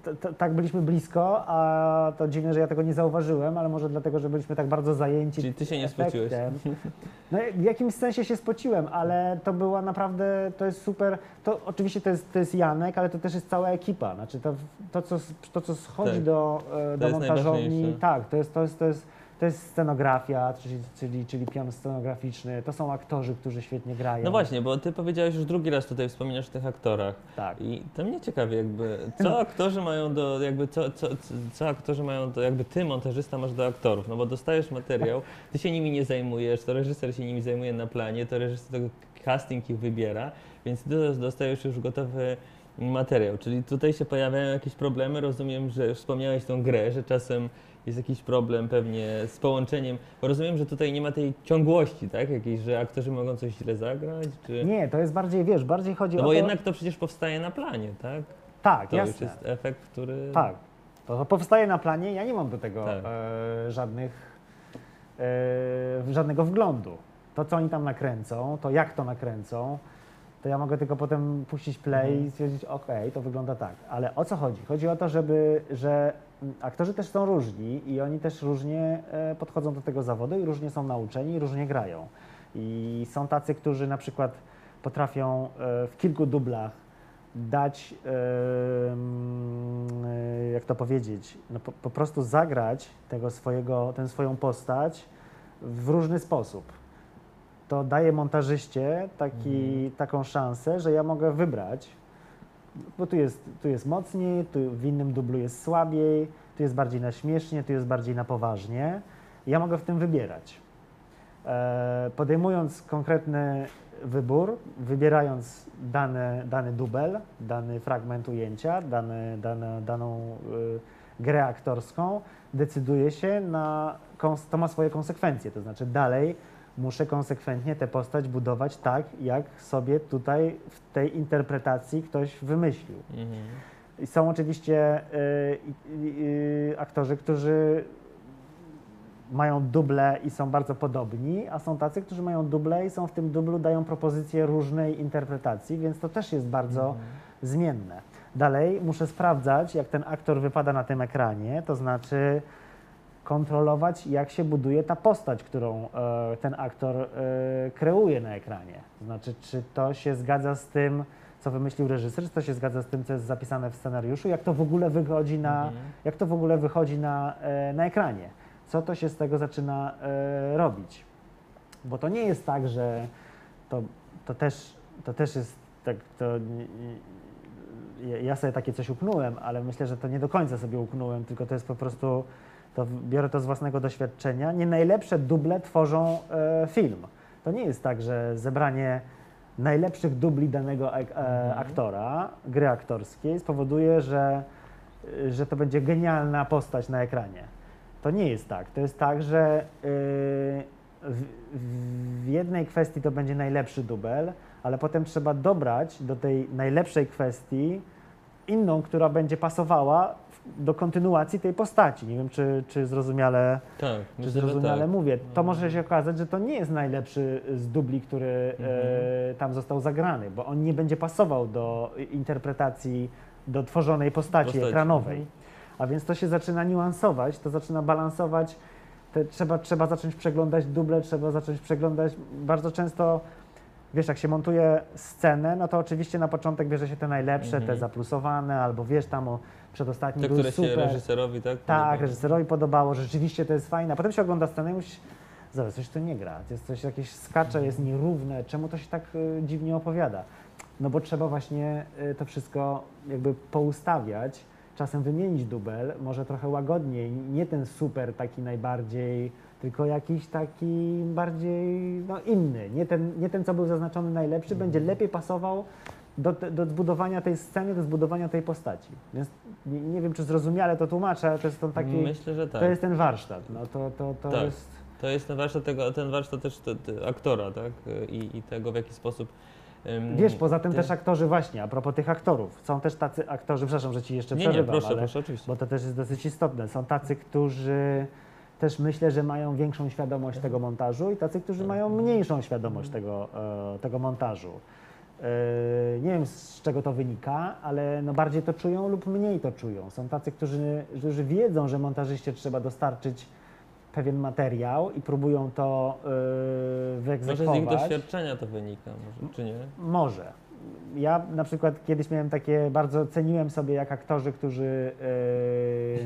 to, to tak byliśmy blisko, a to dziwne, że ja tego nie zauważyłem, ale może dlatego, że byliśmy tak bardzo zajęci Czyli ty się nie spociłeś. No w jakimś sensie się spociłem, ale to była naprawdę, to jest super, to oczywiście to jest, to jest Janek, ale to też jest cała ekipa, znaczy to, to, co, to co schodzi Tak. do, e, do montażowni, tak, to jest, to jest, to jest, to jest scenografia, czyli, czyli, czyli pion scenograficzny, to są aktorzy, którzy świetnie grają. No właśnie, bo ty powiedziałeś już drugi raz tutaj wspominasz o tych aktorach. Tak. I to mnie ciekawi jakby, co No. aktorzy mają do, jakby co, co, co, aktorzy mają do, jakby ty montażysta masz do aktorów, no bo dostajesz materiał, ty się nimi nie zajmujesz, to reżyser się nimi zajmuje na planie, to reżyser, to casting ich wybiera, więc ty dostajesz już gotowy materiał, czyli tutaj się pojawiają jakieś problemy, rozumiem, że wspomniałeś tą grę, że czasem jest jakiś problem pewnie z połączeniem, bo rozumiem, że tutaj nie ma tej ciągłości, tak, jakiejś, że aktorzy mogą coś źle zagrać, czy... Nie, to jest bardziej, wiesz, bardziej chodzi No o bo to... jednak to przecież powstaje na planie, tak? tak, To jasne. jest efekt, który. Tak. To, to powstaje na planie, ja nie mam do tego Tak. e, żadnych, e, żadnego wglądu. To, co oni tam nakręcą, to jak to nakręcą, to ja mogę tylko potem puścić play Mhm. i stwierdzić, ok, to wygląda tak. Ale o co chodzi? Chodzi o to, żeby, że mm, aktorzy też są różni i oni też różnie e, podchodzą do tego zawodu i różnie są nauczeni i różnie grają. I są tacy, którzy na przykład potrafią e, w kilku dublach dać, e, jak to powiedzieć, no po, po prostu zagrać tego swojego, tę swoją postać w różny sposób. To daje montażyście taki, taką szansę, że ja mogę wybrać, bo tu jest, tu jest mocniej, tu w innym dublu jest słabiej, tu jest bardziej na śmiesznie, tu jest bardziej na poważnie. Ja mogę w tym wybierać. E, podejmując konkretny wybór, wybierając dany, dany dubel, dany fragment ujęcia, dany, daną y, grę aktorską, decyduję się na, kons- to ma swoje konsekwencje, to znaczy dalej muszę konsekwentnie tę postać budować tak, jak sobie tutaj w tej interpretacji ktoś wymyślił. Mhm. I są oczywiście y, y, y, aktorzy, którzy mają duble i są bardzo podobni, a są tacy, którzy mają duble i są w tym dublu, dają propozycje różnej interpretacji, więc to też jest bardzo Mhm. zmienne. Dalej muszę sprawdzać, jak ten aktor wypada na tym ekranie, to znaczy kontrolować, jak się buduje ta postać, którą e, ten aktor e, kreuje na ekranie. To znaczy, czy to się zgadza z tym, co wymyślił reżyser, czy to się zgadza z tym, co jest zapisane w scenariuszu, jak to w ogóle wychodzi na, Mhm. jak to w ogóle wychodzi na, e, na ekranie. Co to się z tego zaczyna robić. Bo to nie jest tak, że to, to, też, to też jest tak, to, ja sobie takie coś uknąłem, ale myślę, że to nie do końca sobie uknąłem, tylko to jest po prostu, to biorę to z własnego doświadczenia. Nie najlepsze duble tworzą e, film. To nie jest tak, że zebranie najlepszych dubli danego e, aktora, gry aktorskiej spowoduje, że, y, że to będzie genialna postać na ekranie. To nie jest tak. To jest tak, że y, w, w jednej kwestii to będzie najlepszy dubel, ale potem trzeba dobrać do tej najlepszej kwestii inną, która będzie pasowała do kontynuacji tej postaci. Nie wiem, czy, czy zrozumiale, Tak, czy zrozumiale tak. mówię. To może się okazać, że to nie jest najlepszy z dubli, który Mhm. e, tam został zagrany, bo on nie będzie pasował do interpretacji, do tworzonej postaci, Postaci, ekranowej. mhm. A więc to się zaczyna niuansować, to zaczyna balansować. Te, trzeba, trzeba zacząć przeglądać duble, trzeba zacząć przeglądać. Bardzo często, wiesz, jak się montuje scenę, no to oczywiście na początek bierze się te najlepsze, Mhm. te zaplusowane, albo wiesz, tam o przedostatni Te, był które super. się reżyserowi, tak? Tak, podobają. reżyserowi podobało, rzeczywiście to jest fajne. A potem się ogląda scenę i myślisz, zaraz, coś tu nie gra, jest coś jakieś skacze, jest nierówne, czemu to się tak y, dziwnie opowiada? No bo trzeba właśnie y, to wszystko jakby poustawiać, czasem wymienić dubel, może trochę łagodniej, nie ten super taki najbardziej, tylko jakiś taki bardziej no, inny, nie ten, nie ten, co był zaznaczony najlepszy, będzie lepiej pasował do, do zbudowania tej sceny, do zbudowania tej postaci. Więc nie, nie wiem, czy zrozumiale to tłumaczę, ale to jest to taki, Myślę, że tak. to jest ten warsztat, no to, to, to Tak. jest... To jest ten warsztat, tego, ten warsztat też te, te aktora, tak? I, I tego, w jaki sposób. Wiesz, poza tym ty- też aktorzy właśnie, a propos tych aktorów, są też tacy aktorzy, przepraszam, że ci jeszcze Nie, nie, przerywam, proszę, ale, proszę, oczywiście. bo to też jest dosyć istotne. Są tacy, którzy też myślę, że mają większą świadomość tego montażu i tacy, którzy mają mniejszą świadomość tego, e, tego montażu. E, nie wiem z czego to wynika, ale no bardziej to czują lub mniej to czują. Są tacy, którzy, którzy wiedzą, że montażyście trzeba dostarczyć pewien materiał i próbują to e, Może z wyegzekwować. ich doświadczenia to wynika, może, czy nie? Może. Ja na przykład kiedyś miałem takie, bardzo ceniłem sobie jak aktorzy, którzy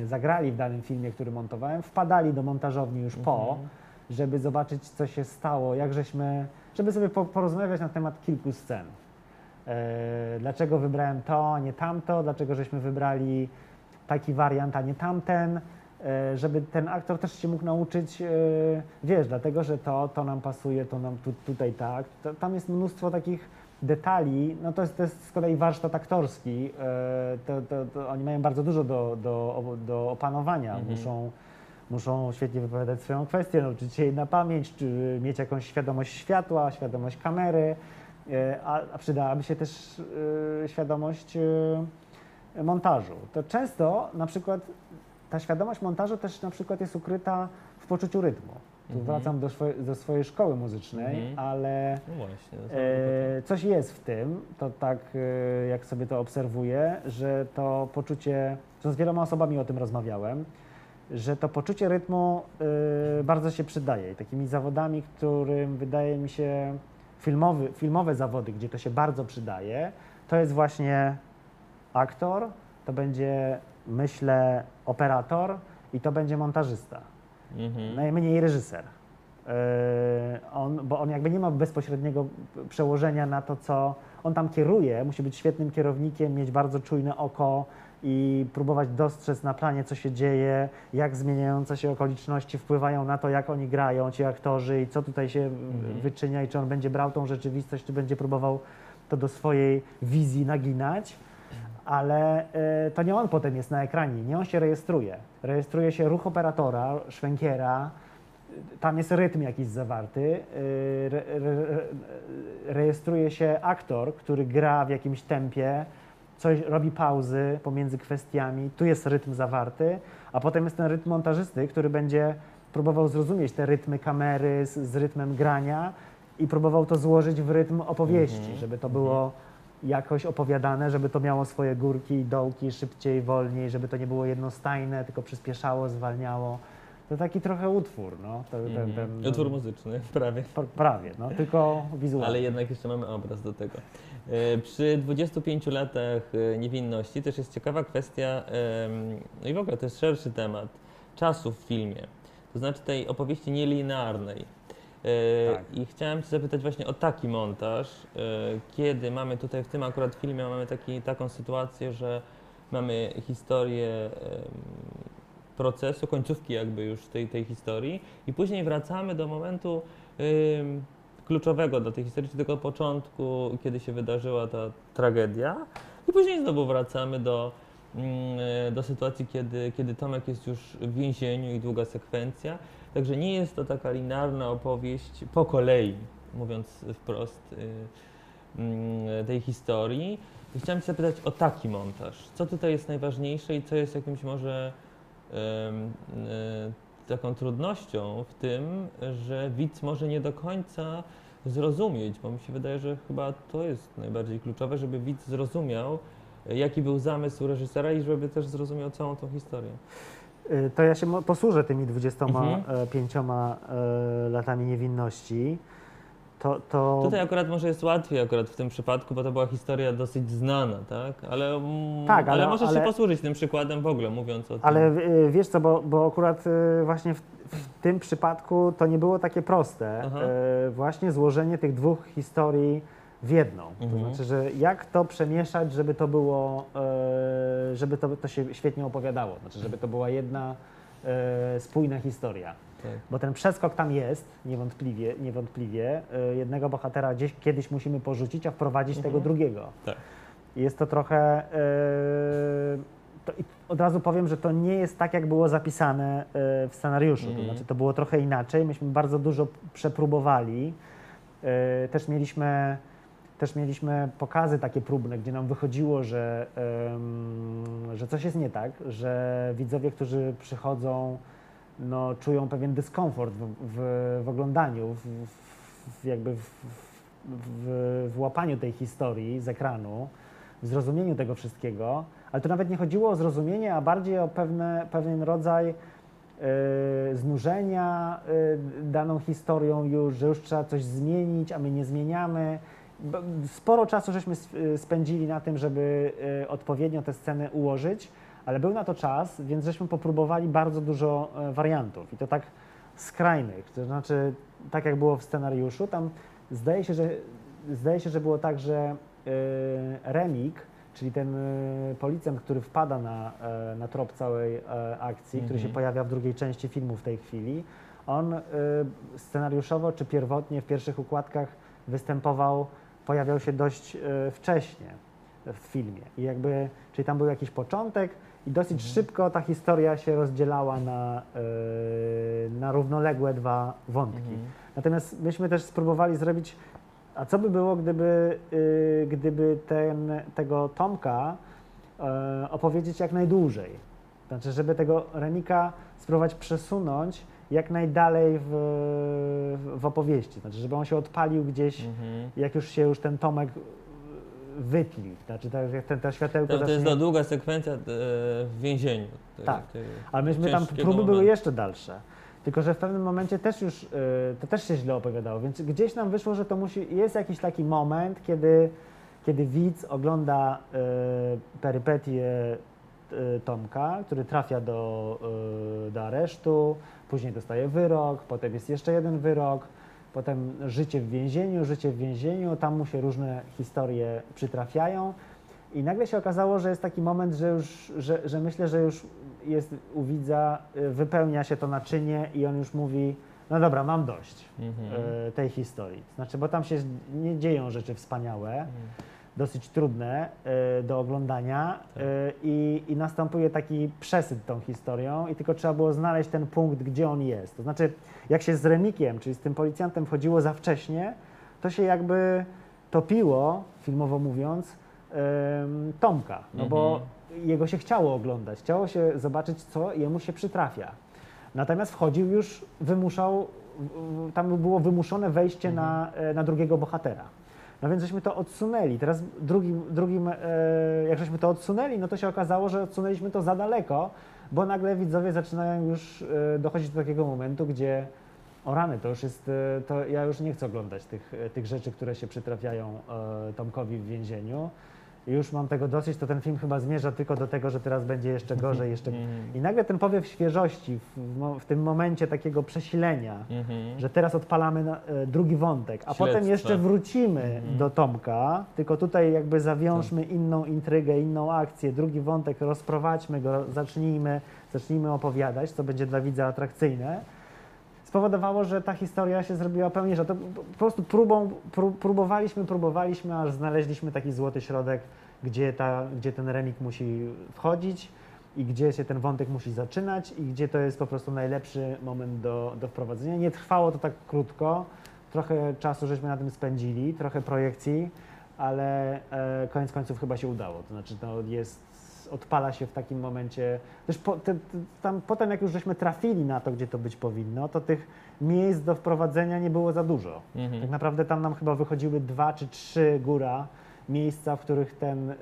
e, zagrali w danym filmie, który montowałem, wpadali do montażowni już po, Mhm. żeby zobaczyć co się stało, jak żeśmy, żeby sobie po, porozmawiać na temat kilku scen. E, dlaczego wybrałem to, a nie tamto, dlaczego żeśmy wybrali taki wariant, a nie tamten, e, żeby ten aktor też się mógł nauczyć, e, wiesz, dlatego, że to, to nam pasuje, to nam tu, tutaj tak. To, tam jest mnóstwo takich detali, no to jest, to jest z kolei warsztat aktorski, to, to, to oni mają bardzo dużo do, do, do opanowania, Mhm. muszą, muszą świetnie wypowiadać swoją kwestię, nauczyć się jej na pamięć, czy mieć jakąś świadomość światła, świadomość kamery, a, a przydałaby się też e, świadomość e, montażu. To często na przykład ta świadomość montażu też na przykład jest ukryta w poczuciu rytmu. Tu Mhm. wracam do, do swojej szkoły muzycznej, Mhm. ale No właśnie. e, coś jest w tym, to tak e, jak sobie to obserwuję, że to poczucie, to z wieloma osobami o tym rozmawiałem, że to poczucie rytmu e, bardzo się przydaje i takimi zawodami, którym wydaje mi się filmowy, filmowe zawody, gdzie to się bardzo przydaje, to jest właśnie aktor, to będzie myślę operator i to będzie montażysta Mhm. najmniej reżyser. Yy, on, bo on jakby nie ma bezpośredniego przełożenia na to, co on tam kieruje. Musi być świetnym kierownikiem, mieć bardzo czujne oko i próbować dostrzec na planie, co się dzieje, jak zmieniające się okoliczności wpływają na to, jak oni grają, ci aktorzy i co tutaj się Mhm. wyczynia i czy on będzie brał tą rzeczywistość, czy będzie próbował to do swojej wizji naginać ale y, to nie on potem jest na ekranie, nie on się rejestruje. Rejestruje się ruch operatora, szwękiera, tam jest rytm jakiś zawarty, re, re, re, rejestruje się aktor, który gra w jakimś tempie, coś robi pauzy pomiędzy kwestiami, tu jest rytm zawarty, a potem jest ten rytm montażysty, który będzie próbował zrozumieć te rytmy kamery z, z rytmem grania i próbował to złożyć w rytm opowieści, Mhm. żeby to było jakoś opowiadane, żeby to miało swoje górki i dołki, szybciej, wolniej, żeby to nie było jednostajne, tylko przyspieszało, zwalniało. To taki trochę utwór, no. To, ten, Mhm. ten, Utwór muzyczny, prawie. pra- Prawie, no, tylko wizualnie. Ale jednak jeszcze mamy obraz do tego. E, Przy 25 latach e, niewinności też jest ciekawa kwestia, no i w ogóle to jest szerszy temat, czasu w filmie. To znaczy tej opowieści nielinearnej. E, Tak. I chciałem Cię zapytać właśnie o taki montaż, kiedy mamy tutaj w tym akurat filmie mamy taki, taką sytuację, że mamy historię procesu, końcówki jakby już tej, tej historii i później wracamy do momentu kluczowego do tej historii, czy tego początku, kiedy się wydarzyła ta tragedia i później znowu wracamy do, mm, do sytuacji, kiedy, kiedy Tomek jest już w więzieniu i długa sekwencja. Także nie jest to taka linearna opowieść po kolei, mówiąc wprost, y, mm, tej historii. I chciałem Cię zapytać o taki montaż. Co tutaj jest najważniejsze i co jest jakimś może y, taką trudnością w tym, że widz może nie do końca zrozumieć, bo mi się wydaje, że chyba to jest najbardziej kluczowe, żeby widz zrozumiał, y, jaki był zamysł reżysera i żeby też zrozumiał całą tą historię. Y, To ja się posłużę tymi 25 Mhm. e, latami niewinności. To, to Tutaj akurat może jest łatwiej akurat w tym przypadku, bo to była historia dosyć znana, tak? Ale, mm, Tak, ale, ale- możesz ale- się posłużyć tym przykładem w ogóle, mówiąc o tym. Ale y, wiesz co, bo, bo akurat y, właśnie w, w tym przypadku to nie było takie proste. Aha. Y, Właśnie złożenie tych dwóch historii w jedną. To Mhm. znaczy, że jak to przemieszać, żeby to było, żeby to, to się świetnie opowiadało. Znaczy, żeby to była jedna spójna historia. Tak. Bo ten przeskok tam jest, niewątpliwie, niewątpliwie. E, jednego bohatera gdzieś kiedyś musimy porzucić, a wprowadzić Mhm. tego drugiego. Tak. Jest to trochę. e, to od razu powiem, że to nie jest tak, jak było zapisane e, w scenariuszu. To Mhm. znaczy, to było trochę inaczej. Myśmy bardzo dużo przepróbowali. E, Też mieliśmy, też mieliśmy pokazy takie próbne, gdzie nam wychodziło, że, em, że coś jest nie tak, że widzowie, którzy przychodzą, no, czują pewien dyskomfort w, w, w oglądaniu, w, w, jakby w, łapaniu tej historii z ekranu, w zrozumieniu tego wszystkiego, ale to nawet nie chodziło o zrozumienie, a bardziej o pewne, pewien rodzaj e, znużenia e, daną historią już, że już trzeba coś zmienić, a my nie zmieniamy. Sporo czasu żeśmy e, spędzili na tym, żeby e, odpowiednio te sceny ułożyć, ale był na to czas, więc żeśmy popróbowali bardzo dużo e, wariantów i to tak skrajnych, to znaczy tak jak było w scenariuszu, tam zdaje się, że, zdaje się, że było tak, że e, Remik, czyli ten e, policjant, który wpada na, na trop całej akcji, który się Mhm. pojawia w drugiej części filmu w tej chwili, on scenariuszowo czy pierwotnie w pierwszych układkach występował, pojawiał się dość e, wcześnie w filmie. I jakby, czyli tam był jakiś początek i dosyć Mhm. szybko ta historia się rozdzielała na, e, na równoległe dwa wątki. Mhm. Natomiast myśmy też spróbowali zrobić, a co by było, gdyby, y, gdyby ten, tego Tomka e, opowiedzieć jak najdłużej? Znaczy, żeby tego Remika spróbować przesunąć jak najdalej w, w opowieści. Znaczy, żeby on się odpalił gdzieś, Mhm. jak już się już ten Tomek wytli. Znaczy, tak jak ten, ta światełko To, to jest za długa sekwencja e, w więzieniu. Tak. Ale myśmy tam, próby były momentu. jeszcze dalsze. Tylko, że w pewnym momencie też już, y, to też się źle opowiadało, więc gdzieś nam wyszło, że to musi, jest jakiś taki moment, kiedy, kiedy widz ogląda y, perypetie Tomka, który trafia do, y, do aresztu, później dostaje wyrok, potem jest jeszcze jeden wyrok, potem życie w więzieniu, życie w więzieniu, tam mu się różne historie przytrafiają. I nagle się okazało, że jest taki moment, że już, że, że myślę, że już jest u widza, y, wypełnia się to naczynie i on już mówi, no dobra, mam dość Mhm. y, tej historii. Znaczy, bo tam się nie dzieją rzeczy wspaniałe, dosyć trudne y, do oglądania Tak. y, i, i następuje taki przesyt tą historią i tylko trzeba było znaleźć ten punkt, gdzie on jest. To znaczy, jak się z Remikiem, czyli z tym policjantem wchodziło za wcześnie, to się jakby topiło, filmowo mówiąc, Tomka, no bo jego się chciało oglądać, chciało się zobaczyć, co jemu się przytrafia. Natomiast wchodził już, wymuszał, tam było wymuszone wejście na, e, na drugiego bohatera. No więc żeśmy to odsunęli. Teraz drugim, drugim e, jak żeśmy to odsunęli, no to się okazało, że odsunęliśmy to za daleko, bo nagle widzowie zaczynają już e, dochodzić do takiego momentu, gdzie o rany, to już jest, e, to ja już nie chcę oglądać tych, tych rzeczy, które się przytrafiają Tomkowi w więzieniu. Już mam tego dosyć, to ten film chyba zmierza tylko do tego, że teraz będzie jeszcze gorzej, jeszcze... Mhm. I nagle ten powiew świeżości w, mo- w tym momencie takiego przesilenia, Mhm. że teraz odpalamy na, e, drugi wątek, a Śledztwa. potem jeszcze wrócimy Mhm. do Tomka, tylko tutaj jakby zawiążmy inną intrygę, inną akcję, drugi wątek, rozprowadźmy go, zacznijmy, zacznijmy opowiadać, co będzie dla widza atrakcyjne, spowodowało, że ta historia się zrobiła pełniejsza. To po prostu próbą, pró, próbowaliśmy, próbowaliśmy, aż znaleźliśmy taki złoty środek, gdzie, ta, gdzie ten remik musi wchodzić i gdzie się ten wątek musi zaczynać i gdzie to jest po prostu najlepszy moment do, do wprowadzenia. Nie trwało to tak krótko, trochę czasu żeśmy na tym spędzili, trochę projekcji, ale e, koniec końców chyba się udało. To znaczy to jest, odpala się w takim momencie, też po, te, tam potem jak już żeśmy trafili na to, gdzie to być powinno, to tych miejsc do wprowadzenia nie było za dużo. Mhm. Tak naprawdę tam nam chyba wychodziły dwa czy trzy góra miejsca, w których ten em,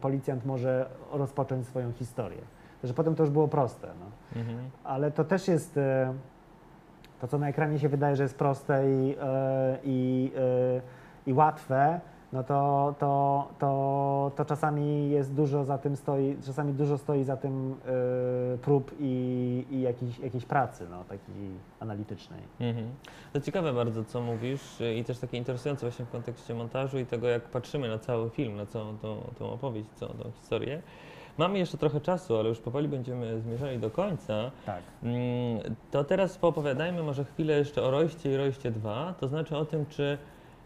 policjant może rozpocząć swoją historię. Że potem to już było proste. No. Mhm. Ale to też jest e, to, co na ekranie się wydaje, że jest proste i, e, i, e, i łatwe, no to, to, to, to czasami jest dużo za tym stoi, czasami dużo stoi za tym y, prób i, i jakiejś, jakiejś pracy, no, takiej analitycznej. Mhm. To ciekawe bardzo, co mówisz y, i też takie interesujące właśnie w kontekście montażu i tego, jak patrzymy na cały film, na całą tą, tą opowieść, całą tą historię. Mamy jeszcze trochę czasu, ale już powoli będziemy zmierzali do końca. Tak. Mm, To teraz poopowiadajmy może chwilę jeszcze o Royście i Royście 2, to znaczy o tym, czy,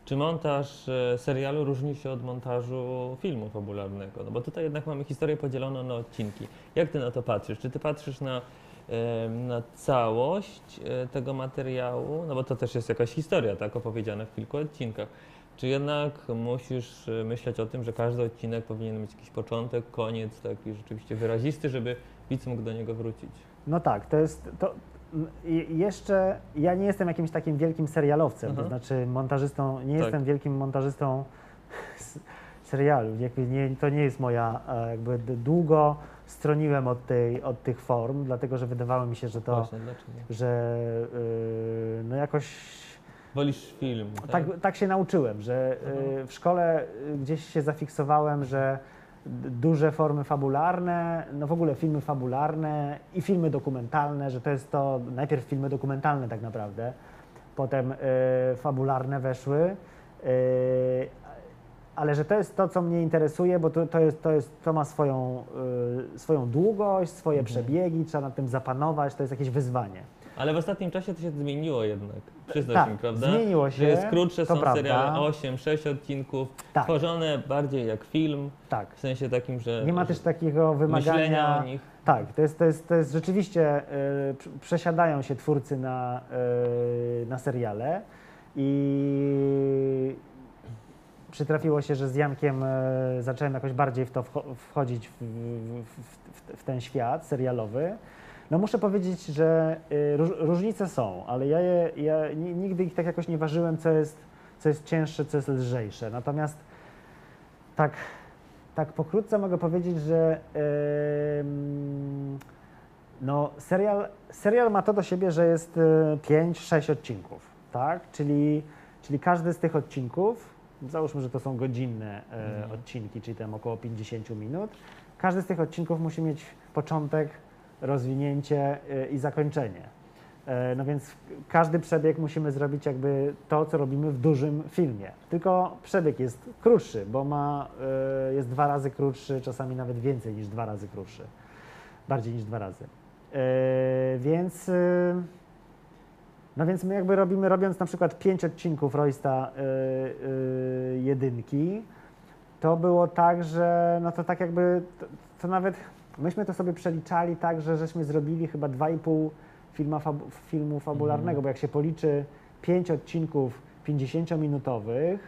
czy montaż e, serialu różni się od montażu filmu fabularnego. No bo tutaj jednak mamy historię podzieloną na odcinki. Jak ty na to patrzysz? Czy ty patrzysz na, em, na całość e, tego materiału? No bo to też jest jakaś historia, tak, opowiedziana w kilku odcinkach. Czy jednak musisz e, myśleć o tym, że każdy odcinek powinien mieć jakiś początek, koniec, taki rzeczywiście wyrazisty, żeby widz mógł do niego wrócić? No tak, to jest. To, jeszcze ja nie jestem jakimś takim wielkim serialowcem, to Aha. znaczy montażystą, nie Tak. jestem wielkim montażystą serialu. Jakby nie, to nie jest moja, e, jakby długo stroniłem od, tej, od tych form, dlatego że wydawało mi się, że to, Właśnie, że y, no jakoś Wolisz film, tak? tak, tak się nauczyłem, że y, w szkole gdzieś się zafiksowałem, że duże formy fabularne, no w ogóle filmy fabularne i filmy dokumentalne, że to jest to, najpierw filmy dokumentalne tak naprawdę, potem y, fabularne weszły, y, ale że to jest to, co mnie interesuje, bo to, to, jest, to, jest, to ma swoją, y, swoją długość, swoje Mhm. przebiegi, trzeba nad tym zapanować, to jest jakieś wyzwanie. Ale w ostatnim czasie to się zmieniło jednak. Przyznać Tak, mi, prawda? zmieniło Że się, jest krótsze, są prawda. seriale 8, 6 odcinków, Tak. tworzone bardziej jak film, Tak. w sensie takim, że Nie ma że też takiego wymagania. o nich. Tak, to jest, to jest, to jest rzeczywiście, y, pr- przesiadają się twórcy na, y, na seriale i przytrafiło się, że z Jankiem y, zacząłem jakoś bardziej w to wcho- wchodzić w, w, w, w ten świat serialowy. No muszę powiedzieć, że y, róż, różnice są, ale ja, je, ja ni- nigdy ich tak jakoś nie ważyłem, co jest, co jest cięższe, co jest lżejsze. Natomiast tak, tak pokrótce mogę powiedzieć, że ym, no, serial, serial ma to do siebie, że jest 5-6 odcinków, tak? Czyli, czyli każdy z tych odcinków, załóżmy, że to są godzinne Mhm. odcinki, czyli tam około 50 minut, każdy z tych odcinków musi mieć początek, rozwinięcie e, i zakończenie. E, No więc każdy przebieg musimy zrobić jakby to, co robimy w dużym filmie. Tylko przebieg jest krótszy, bo ma, e, jest dwa razy krótszy, czasami nawet więcej niż dwa razy krótszy. Bardziej niż dwa razy. E, Więc, e, no więc my jakby robimy, robiąc na przykład pięć odcinków Roysta jedynki, to było tak, że no to tak jakby, to, to nawet, myśmy to sobie przeliczali tak, że żeśmy zrobili chyba 2,5 filma fabu, filmu fabularnego, Mhm. bo jak się policzy 5 odcinków 50-minutowych,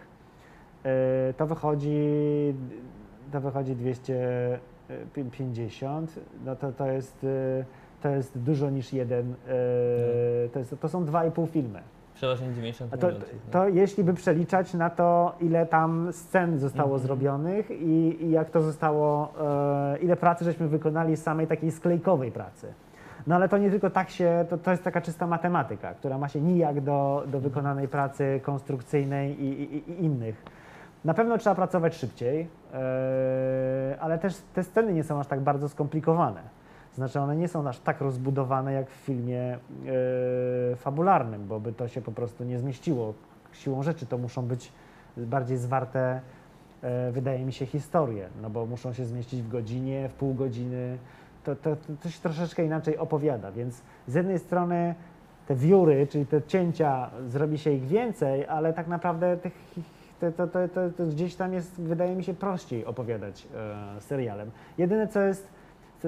e, to wychodzi, to wychodzi 250, no to, to jest, e, to jest dużo niż jeden, e, to, jest, to są 2,5 filmy. Przeważnie 90 A to, minut. no. to jeśli by przeliczać na to, ile tam scen zostało Mhm. zrobionych i, i jak to zostało, e, ile pracy żeśmy wykonali samej takiej sklejkowej pracy. No ale to nie tylko tak się, to, to jest taka czysta matematyka, która ma się nijak do, do wykonanej pracy konstrukcyjnej i, i, i innych. Na pewno trzeba pracować szybciej, e, ale też te sceny nie są aż tak bardzo skomplikowane. Znaczy one nie są aż tak rozbudowane jak w filmie e, fabularnym, bo by to się po prostu nie zmieściło. Siłą rzeczy to muszą być bardziej zwarte, e, wydaje mi się, historie, no bo muszą się zmieścić w godzinie, w pół godziny. To, to, to, się troszeczkę inaczej opowiada, więc z jednej strony te wióry, czyli te cięcia, zrobi się ich więcej, ale tak naprawdę tych, to, to, to, to, gdzieś tam jest, wydaje mi się, prościej opowiadać e, serialem. Jedyne co jest,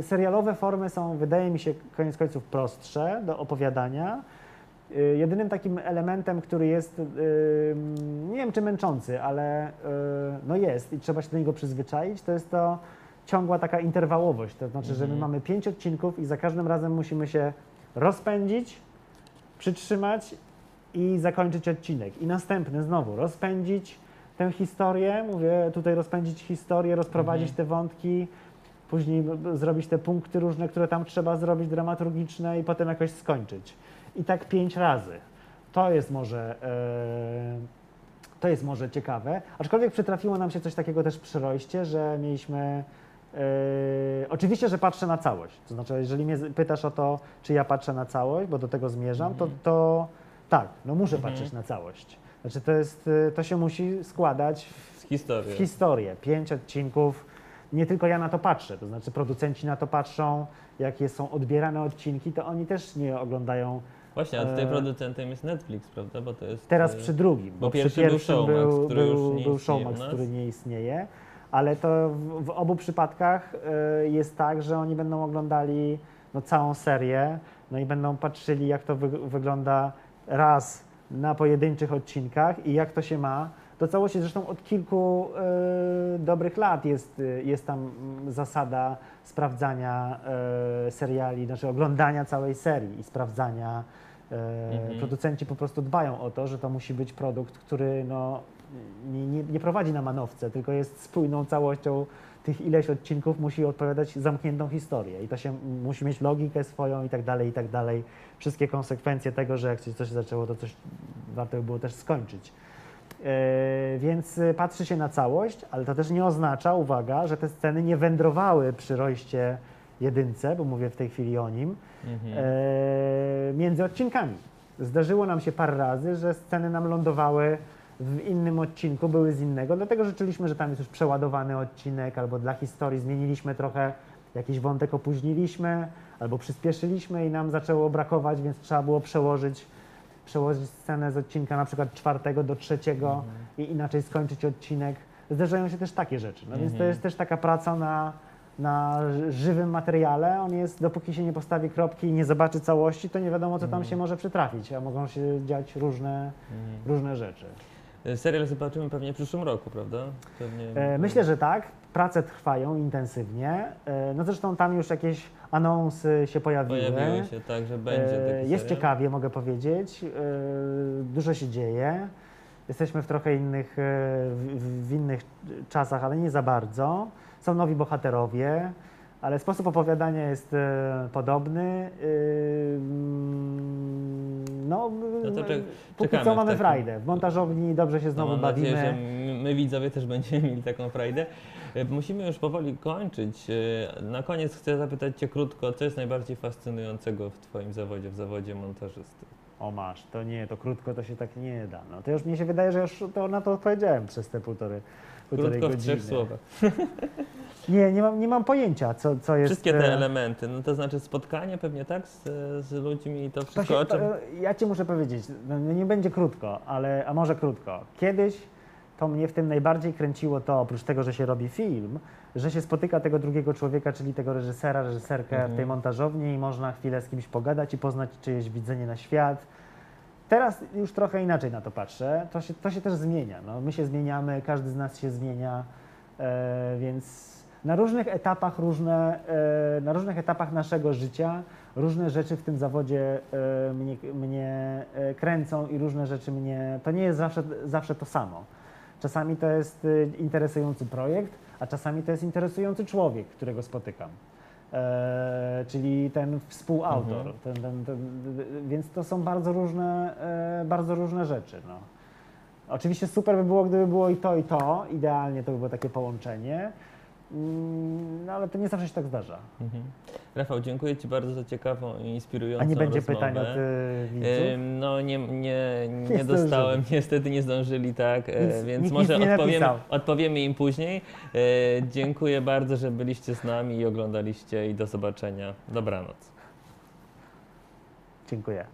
serialowe formy są, wydaje mi się, koniec końców prostsze do opowiadania. Y, Jedynym takim elementem, który jest, y, nie wiem czy męczący, ale y, no jest i trzeba się do niego przyzwyczaić, to jest to ciągła taka interwałowość. To znaczy, że my Mhm. mamy pięć odcinków i za każdym razem musimy się rozpędzić, przytrzymać i zakończyć odcinek. I następny znowu rozpędzić tę historię, mówię tutaj rozpędzić historię, rozprowadzić Mhm. te wątki, później zrobić te punkty różne, które tam trzeba zrobić, dramaturgiczne i potem jakoś skończyć. I tak pięć razy. To jest może, e, To jest może ciekawe. Aczkolwiek przytrafiło nam się coś takiego też przy Rojście, że mieliśmy. Yy, oczywiście, że patrzę na całość. To znaczy, jeżeli mnie pytasz o to, czy ja patrzę na całość, bo do tego zmierzam, to, Mhm. to tak, no muszę Mhm. patrzeć na całość. Znaczy, to, jest, yy, to się musi składać w Z historii. w historię. Pięć odcinków. Nie tylko ja na to patrzę, to znaczy producenci na to patrzą, jakie są odbierane odcinki, to oni też nie oglądają Właśnie, a tutaj E, producentem jest Netflix, prawda? Bo to jest. teraz e, przy drugim. bo przy pierwszy był pierwszym Showmax, był, który już był, nie był Showmax, który nie istnieje, ale to w, w obu przypadkach e, jest tak, że oni będą oglądali no, całą serię, no i będą patrzyli, jak to wy, wygląda raz na pojedynczych odcinkach i jak to się ma do całości. Zresztą od kilku e, dobrych lat jest, e, jest tam mm, zasada sprawdzania e, seriali, znaczy oglądania całej serii i sprawdzania. Mhm. Producenci po prostu dbają o to, że to musi być produkt, który no, nie, nie, nie prowadzi na manowce, tylko jest spójną całością tych ileś odcinków, musi odpowiadać zamkniętą historię i to się musi mieć logikę swoją i tak dalej, i tak dalej. Wszystkie konsekwencje tego, że jak coś zaczęło, to coś warto by było też skończyć. E, więc y, patrzy się na całość, ale to też nie oznacza, uwaga, że te sceny nie wędrowały przy Rojście jedynce, bo mówię w tej chwili o nim, Mhm. e, między odcinkami. Zdarzyło nam się parę razy, że sceny nam lądowały w innym odcinku, były z innego, dlatego że czuliśmy, że tam jest już przeładowany odcinek, albo dla historii zmieniliśmy trochę, jakiś wątek opóźniliśmy, albo przyspieszyliśmy i nam zaczęło brakować, więc trzeba było przełożyć, przełożyć scenę z odcinka na przykład czwartego do trzeciego Mhm. i inaczej skończyć odcinek. Zdarzają się też takie rzeczy, no więc to Mhm. jest też taka praca na, na ży- żywym materiale. On jest, dopóki się nie postawi kropki i nie zobaczy całości, to nie wiadomo, co tam Mhm. się może przytrafić, a mogą się dziać różne, Mhm. różne rzeczy. E, Serial zobaczymy pewnie w przyszłym roku, prawda? Pewnie, E, myślę, że tak. Prace trwają intensywnie. E, no zresztą tam już jakieś anonsy się pojawiły. Pojawiły się tak, że będzie E, Jest serial. ciekawie, mogę powiedzieć. E, Dużo się dzieje. Jesteśmy w trochę innych, w, innych czasach, ale nie za bardzo. Są nowi bohaterowie, ale sposób opowiadania jest podobny. Mm, No, No to e, czek- póki co mamy takim- frajdę. W montażowni dobrze się No, znowu mam bawimy. nadzieję, że my, my widzowie też będziemy mieli taką frajdę. E, Musimy już powoli kończyć. E, Na koniec chcę zapytać Cię krótko, co jest najbardziej fascynującego w Twoim zawodzie, w zawodzie montażysty? O masz, to nie, to krótko to się tak nie da. No to już mnie się wydaje, że już to na to odpowiedziałem przez te półtorej, półtorej Krótko w godziny. trzech słowach. Nie, nie mam, nie mam pojęcia, co, co jest. Wszystkie te e, elementy, no to znaczy spotkanie pewnie tak z, z ludźmi i to To wszystko, się, o czym... to, ja ci muszę powiedzieć, no, nie będzie krótko, ale a może krótko. Kiedyś to mnie w tym najbardziej kręciło to, oprócz tego, że się robi film, że się spotyka tego drugiego człowieka, czyli tego reżysera, reżyserkę Mhm. w tej montażowni i można chwilę z kimś pogadać i poznać czyjeś widzenie na świat. Teraz już trochę inaczej na to patrzę. To się, to się też zmienia. No, my się zmieniamy, każdy z nas się zmienia, e, więc na różnych etapach różne, e, na różnych etapach naszego życia różne rzeczy w tym zawodzie e, mnie, mnie e, kręcą i różne rzeczy mnie. To nie jest zawsze, zawsze to samo. Czasami to jest e, interesujący projekt, a czasami to jest interesujący człowiek, którego spotykam. E, czyli ten współautor. Mhm. Ten, ten, ten, więc to są bardzo różne, e, bardzo różne rzeczy. No. Oczywiście super by było, gdyby było i to, i to. Idealnie to by było takie połączenie. Mm, No ale to nie zawsze się tak zdarza. Mhm. Rafał, dziękuję Ci bardzo za ciekawą i inspirującą A nie będzie rozmowę. pytań od y, widzów? No nie, nie, nie, Nie dostałem, zdążyli. niestety nie zdążyli, tak, e, Nic- więc może odpowiemy, odpowiemy im później. E, dziękuję bardzo, że byliście z nami i oglądaliście i do zobaczenia. Dobranoc. Dziękuję.